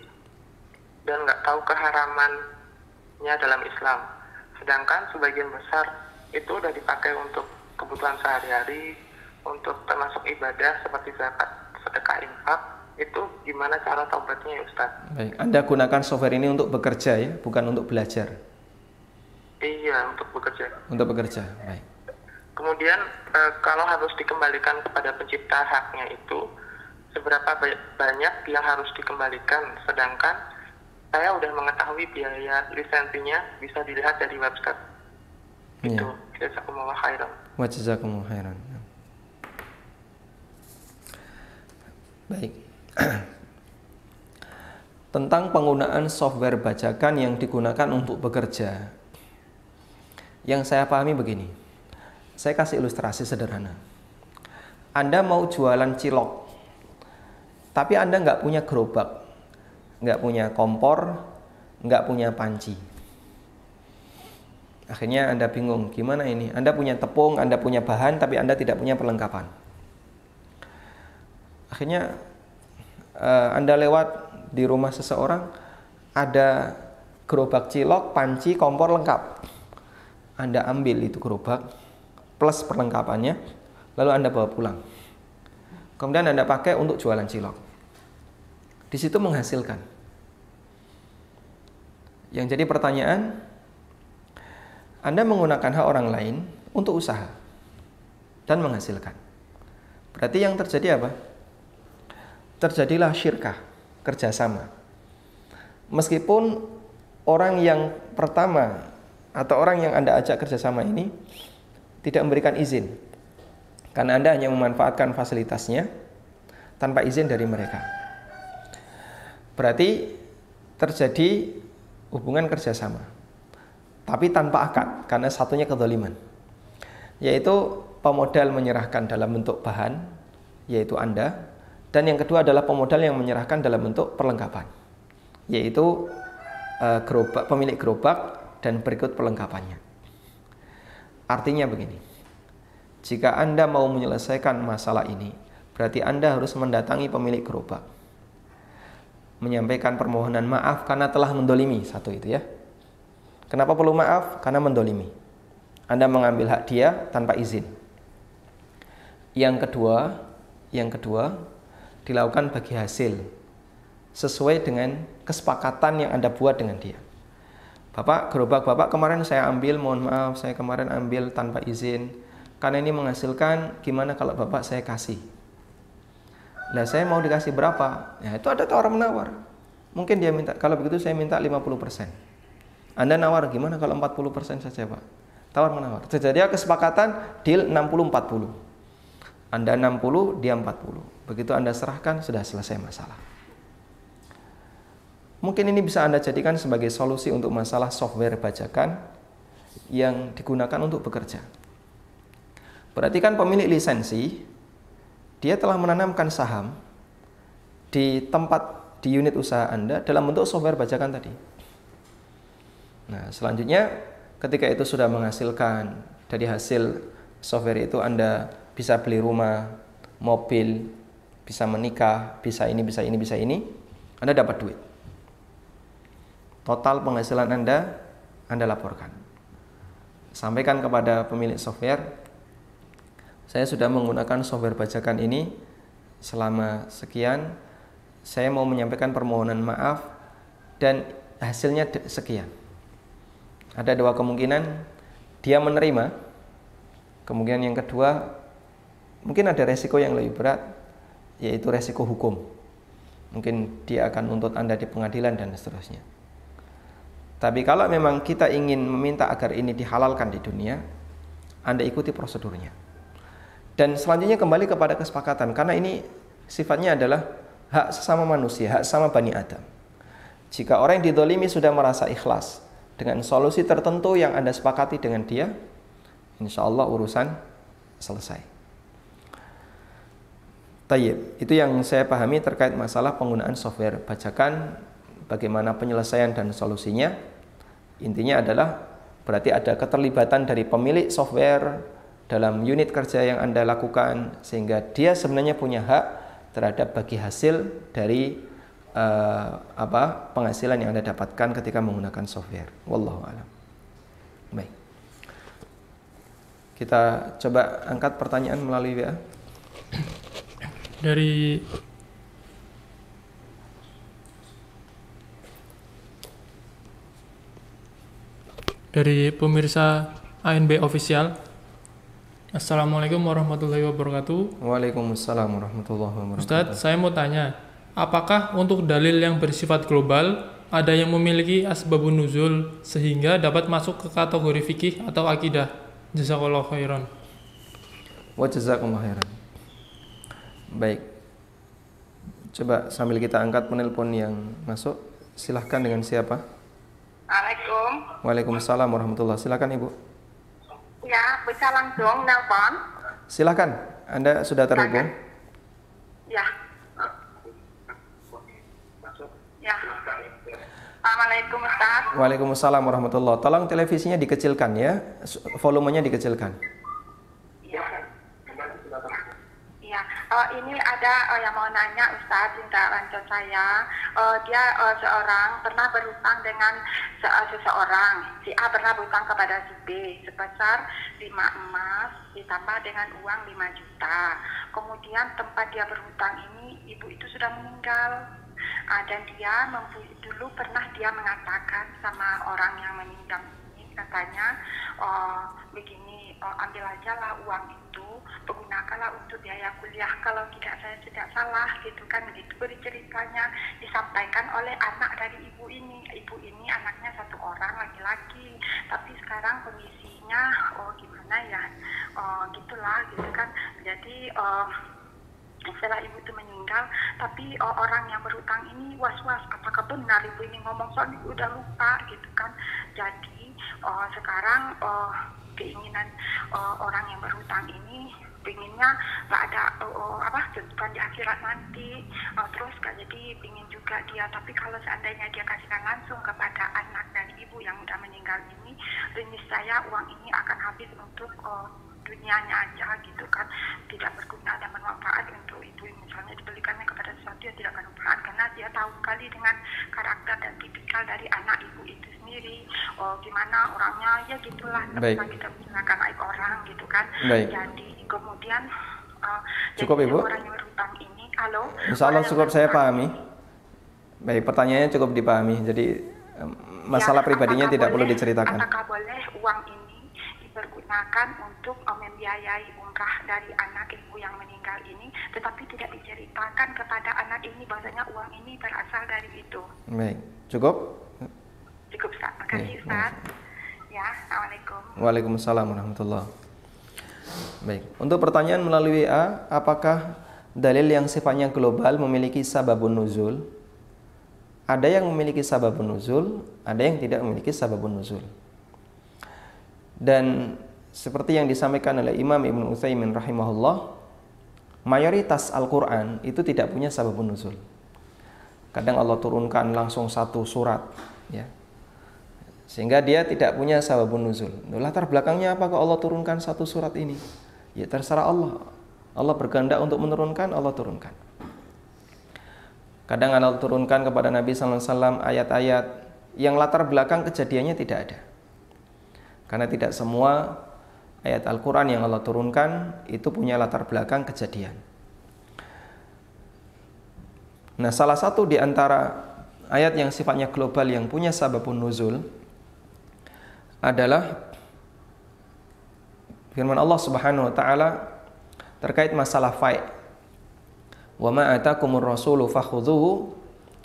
dan nggak tahu keharamannya dalam Islam. Sedangkan sebagian besar itu udah dipakai untuk kebutuhan sehari-hari, untuk termasuk ibadah seperti zakat, sedekah infak. Itu gimana cara taubatnya ya Ustaz? Baik, Anda gunakan software ini untuk bekerja ya, bukan untuk belajar. Iya, untuk bekerja. Untuk bekerja, baik. Kemudian e, kalau harus dikembalikan kepada pencipta haknya itu seberapa banyak yang harus dikembalikan sedangkan saya udah mengetahui biaya lisensinya bisa dilihat dari website. Iya. Itu. Jazakumullah khairan. Wa jazakumullah khairan. Baik. Tentang penggunaan software bajakan yang digunakan untuk bekerja. Yang saya pahami begini saya kasih ilustrasi sederhana. Anda mau jualan cilok, tapi Anda nggak punya gerobak, nggak punya kompor, nggak punya panci. Akhirnya Anda bingung, gimana ini? Anda punya tepung, Anda punya bahan, tapi Anda tidak punya perlengkapan. Akhirnya uh, Anda lewat di rumah seseorang, ada gerobak cilok, panci, kompor lengkap. Anda ambil itu gerobak, plus perlengkapannya, lalu Anda bawa pulang. Kemudian Anda pakai untuk jualan cilok. Di situ menghasilkan. Yang jadi pertanyaan, Anda menggunakan hak orang lain untuk usaha dan menghasilkan. Berarti yang terjadi apa? Terjadilah syirkah, kerjasama. Meskipun orang yang pertama atau orang yang Anda ajak kerjasama ini tidak memberikan izin karena Anda hanya memanfaatkan fasilitasnya tanpa izin dari mereka. Berarti terjadi hubungan kerjasama, tapi tanpa akad karena satunya kedoliman, yaitu pemodal menyerahkan dalam bentuk bahan, yaitu anda, dan yang kedua adalah pemodal yang menyerahkan dalam bentuk perlengkapan, yaitu uh, gerobak, pemilik gerobak dan berikut perlengkapannya. Artinya begini, jika anda mau menyelesaikan masalah ini, berarti anda harus mendatangi pemilik gerobak menyampaikan permohonan maaf karena telah mendolimi satu itu ya. Kenapa perlu maaf? Karena mendolimi. Anda mengambil hak dia tanpa izin. Yang kedua, yang kedua dilakukan bagi hasil sesuai dengan kesepakatan yang Anda buat dengan dia. Bapak, gerobak Bapak kemarin saya ambil, mohon maaf, saya kemarin ambil tanpa izin. Karena ini menghasilkan, gimana kalau Bapak saya kasih? Nah saya mau dikasih berapa? Ya itu ada tawar menawar. Mungkin dia minta, kalau begitu saya minta 50%. Anda nawar gimana kalau 40% saja Pak? Tawar menawar. Terjadi kesepakatan deal 60-40. Anda 60, dia 40. Begitu Anda serahkan, sudah selesai masalah. Mungkin ini bisa Anda jadikan sebagai solusi untuk masalah software bajakan yang digunakan untuk bekerja. Berarti kan pemilik lisensi dia telah menanamkan saham di tempat di unit usaha Anda dalam bentuk software bajakan tadi. Nah, selanjutnya ketika itu sudah menghasilkan dari hasil software itu Anda bisa beli rumah, mobil, bisa menikah, bisa ini, bisa ini, bisa ini, Anda dapat duit. Total penghasilan Anda Anda laporkan. Sampaikan kepada pemilik software, saya sudah menggunakan software bajakan ini selama sekian. Saya mau menyampaikan permohonan maaf dan hasilnya sekian. Ada dua kemungkinan dia menerima. Kemungkinan yang kedua mungkin ada resiko yang lebih berat yaitu resiko hukum. Mungkin dia akan nuntut anda di pengadilan dan seterusnya. Tapi kalau memang kita ingin meminta agar ini dihalalkan di dunia anda ikuti prosedurnya dan selanjutnya kembali kepada kesepakatan karena ini sifatnya adalah hak sesama manusia, hak sama Bani Adam. Jika orang yang didolimi sudah merasa ikhlas dengan solusi tertentu yang Anda sepakati dengan dia, insya Allah urusan selesai. Tayyib, itu yang saya pahami terkait masalah penggunaan software bajakan, bagaimana penyelesaian dan solusinya. Intinya adalah berarti ada keterlibatan dari pemilik software, dalam unit kerja yang Anda lakukan sehingga dia sebenarnya punya hak terhadap bagi hasil dari uh, apa penghasilan yang Anda dapatkan ketika menggunakan software. Wallahu a'lam. Baik. Kita coba angkat pertanyaan melalui WA. Dari dari pemirsa ANB official Assalamualaikum warahmatullahi wabarakatuh. Waalaikumsalam warahmatullahi wabarakatuh. Ustadz, saya mau tanya, apakah untuk dalil yang bersifat global ada yang memiliki asbabun nuzul sehingga dapat masuk ke kategori fikih atau akidah? Jazakallah khairan. Wa jazakallah khairan. Baik. Coba sambil kita angkat penelpon yang masuk, silahkan dengan siapa? Waalaikumsalam. Waalaikumsalam warahmatullahi Silakan Ibu. Ya, bisa langsung nelpon. Silakan, Anda sudah terhubung. Ya. Ya. Assalamualaikum Ustaz. Waalaikumsalam warahmatullahi Tolong televisinya dikecilkan ya, volumenya dikecilkan. Uh, ini ada uh, yang mau nanya Ustadz cinta lancar saya. Uh, dia uh, seorang pernah berhutang dengan se seseorang. Si A pernah berhutang kepada si B sebesar 5 emas ditambah dengan uang 5 juta. Kemudian tempat dia berhutang ini ibu itu sudah meninggal. Uh, dan dia dulu pernah dia mengatakan sama orang yang meninggal ini katanya uh, begini uh, ambil aja lah uang itu pergunakanlah untuk biaya kuliah. Kalau tidak saya tidak salah gitu kan. Gitu berceritanya disampaikan oleh anak dari ibu ini. Ibu ini anaknya satu orang laki-laki. Tapi sekarang kondisinya oh gimana ya? Oh gitulah gitu kan. Jadi oh, setelah ibu itu meninggal tapi uh, orang yang berhutang ini was-was. Apakah benar ibu ini ngomong soal ibu udah lupa gitu kan. Jadi uh, sekarang uh, keinginan uh, orang yang berhutang ini pinginnya nggak ada uh, apa kehidupan di akhirat nanti. Uh, terus gak jadi pingin juga dia. Tapi kalau seandainya dia kasihkan langsung kepada anak dan ibu yang udah meninggal ini saya uang ini akan habis untuk uh, dunianya aja gitu kan. Tidak berguna dan bermanfaat untuk ibu misalnya dibelikannya kepada sesuatu yang tidak bermanfaat. Karena dia tahu sekali dengan karakter dan tipikal dari anak sendiri oh gimana orangnya ya gitulah Baik. kita menggunakan aib orang gitu kan Baik. jadi kemudian uh, Cukup, jadi Ibu? orang yang berhutang ini halo Insya Allah cukup saya pahami. ini- Baik, pertanyaannya cukup dipahami. Jadi masalah Ya, pribadinya tidak perlu boleh- diceritakan. Apakah boleh uang ini dipergunakan untuk membiayai umrah dari anak ibu yang meninggal ini, tetapi tidak diceritakan kepada anak ini bahwasanya uang ini berasal dari itu. Baik, cukup? Cukup Ustaz. Makasih Iya, Ustaz. Ya, Assalamualaikum. Waalaikumsalam warahmatullah. Baik, untuk pertanyaan melalui WA, apakah dalil yang sifatnya global memiliki sababun nuzul? Ada yang memiliki sababun nuzul, ada yang tidak memiliki sababun nuzul. Dan seperti yang disampaikan oleh Imam Ibn Utsaimin rahimahullah, mayoritas Al-Qur'an itu tidak punya sababun nuzul. Kadang Allah turunkan langsung satu surat, ya. Sehingga dia tidak punya sababun nuzul. Latar belakangnya apa kok Allah turunkan satu surat ini? Ya terserah Allah. Allah berkehendak untuk menurunkan, Allah turunkan. Kadang Allah turunkan kepada Nabi SAW ayat-ayat yang latar belakang kejadiannya tidak ada. Karena tidak semua ayat Al-Quran yang Allah turunkan itu punya latar belakang kejadian. Nah, salah satu di antara ayat yang sifatnya global yang punya sababun nuzul adalah firman Allah Subhanahu wa taala terkait masalah fai. Wa ma atakumur rasulu fakhudhuhu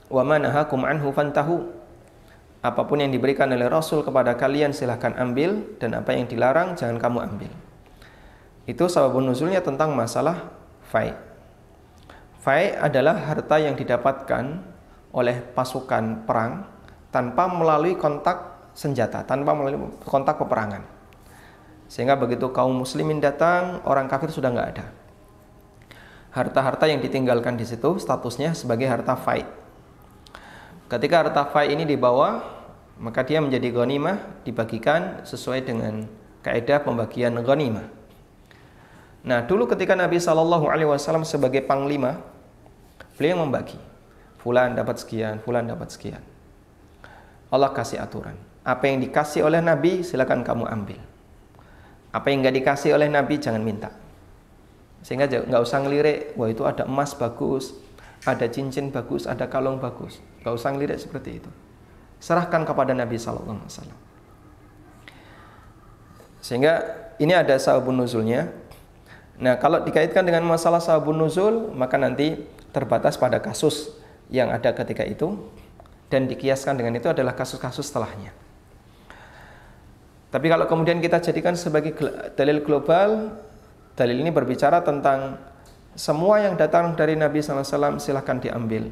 wa ma nahakum anhu fantahu. Apa pun yang diberikan oleh Rasul kepada kalian silahkan ambil dan apa yang dilarang jangan kamu ambil. Itu sababun nuzulnya tentang masalah fai. Fai adalah harta yang didapatkan oleh pasukan perang tanpa melalui kontak senjata, tanpa melalui kontak peperangan. Sehingga begitu kaum muslimin datang, orang kafir sudah nggak ada. Harta-harta yang ditinggalkan di situ statusnya sebagai harta fai. Ketika harta fai ini dibawa, maka dia menjadi ghanimah dibagikan sesuai dengan kaidah pembagian ghanimah. Nah, dulu ketika Nabi Shallallahu alaihi wasallam sebagai panglima, beliau membagi. Fulan dapat sekian, fulan dapat sekian. Allah kasih aturan. Apa yang dikasih oleh Nabi silakan kamu ambil. Apa yang nggak dikasih oleh Nabi jangan minta. Sehingga nggak usah ngelirik, wah itu ada emas bagus, ada cincin bagus, ada kalung bagus. Nggak usah ngelirik seperti itu. Serahkan kepada Nabi Sallallahu Alaihi Wasallam. Sehingga ini ada sabun nuzulnya. Nah kalau dikaitkan dengan masalah sabun nuzul, maka nanti terbatas pada kasus yang ada ketika itu dan dikiaskan dengan itu adalah kasus-kasus setelahnya. Tapi kalau kemudian kita jadikan sebagai dalil global, dalil ini berbicara tentang semua yang datang dari Nabi SAW silahkan diambil.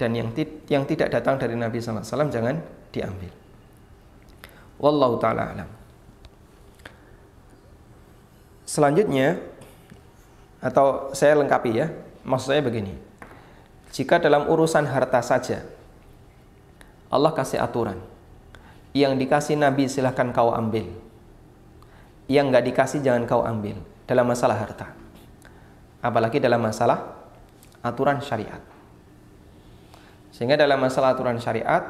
Dan yang, yang tidak datang dari Nabi SAW jangan diambil. Wallahu ta'ala alam. Selanjutnya, atau saya lengkapi ya, maksud saya begini. Jika dalam urusan harta saja, Allah kasih aturan. Yang dikasih Nabi silahkan kau ambil. Yang nggak dikasih jangan kau ambil dalam masalah harta. Apalagi dalam masalah aturan syariat. Sehingga dalam masalah aturan syariat,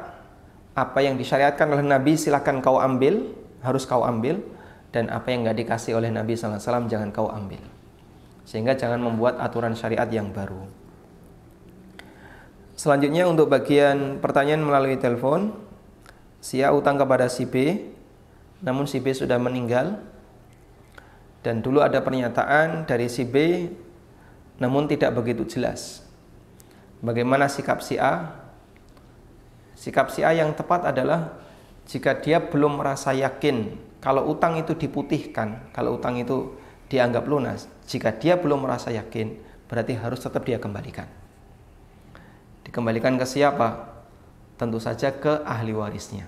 apa yang disyariatkan oleh Nabi silahkan kau ambil, harus kau ambil, dan apa yang nggak dikasih oleh Nabi SAW jangan kau ambil. Sehingga jangan membuat aturan syariat yang baru. Selanjutnya untuk bagian pertanyaan melalui telepon, si A utang kepada si B, namun si B sudah meninggal. Dan dulu ada pernyataan dari si B, namun tidak begitu jelas. Bagaimana sikap si A? Sikap si A yang tepat adalah jika dia belum merasa yakin kalau utang itu diputihkan, kalau utang itu dianggap lunas, jika dia belum merasa yakin, berarti harus tetap dia kembalikan. Dikembalikan ke siapa? Tentu saja ke ahli warisnya.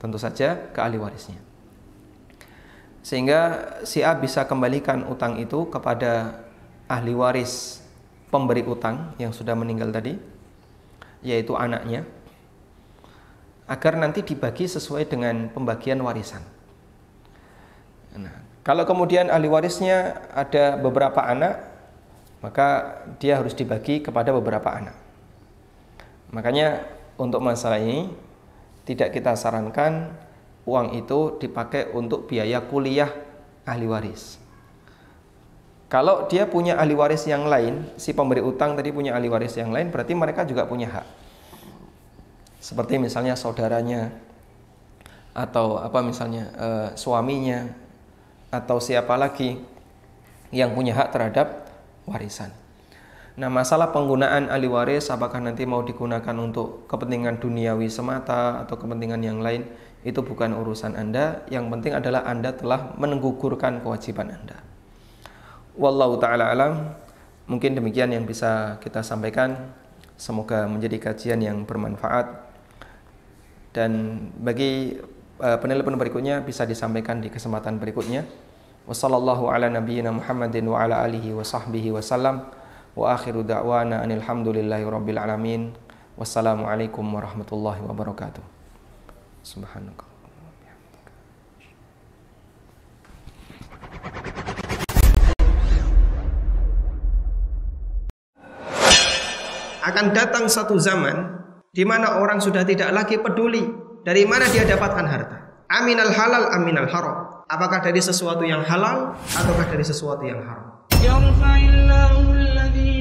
Tentu saja ke ahli warisnya. Sehingga si A bisa kembalikan utang itu kepada ahli waris pemberi utang yang sudah meninggal tadi, yaitu anaknya, agar nanti dibagi sesuai dengan pembagian warisan. Nah, kalau kemudian ahli warisnya ada beberapa anak, maka dia harus dibagi kepada beberapa anak. Makanya untuk masalah ini tidak kita sarankan uang itu dipakai untuk biaya kuliah ahli waris. Kalau dia punya ahli waris yang lain, si pemberi utang tadi punya ahli waris yang lain, berarti mereka juga punya hak seperti misalnya saudaranya atau apa misalnya e, suaminya atau siapa lagi yang punya hak terhadap warisan. Nah, masalah penggunaan ahli waris apakah nanti mau digunakan untuk kepentingan duniawi semata atau kepentingan yang lain itu bukan urusan Anda, yang penting adalah Anda telah menenggugurkan kewajiban Anda. Wallahu taala alam. Mungkin demikian yang bisa kita sampaikan. Semoga menjadi kajian yang bermanfaat dan bagi uh, penelpon berikutnya bisa disampaikan di kesempatan berikutnya. Wassallallahu ala nabiyyina Muhammadin wa ala alihi wa sahbihi wasallam wa akhiru da'wana anil hamdulillahi rabbil alamin. Wassalamualaikum warahmatullahi wabarakatuh. Subhanallah. akan datang satu zaman di mana orang sudah tidak lagi peduli dari mana dia dapatkan harta. Aminal halal, aminal haram. Apakah dari sesuatu yang halal ataukah dari sesuatu yang haram? يرفع الله الذين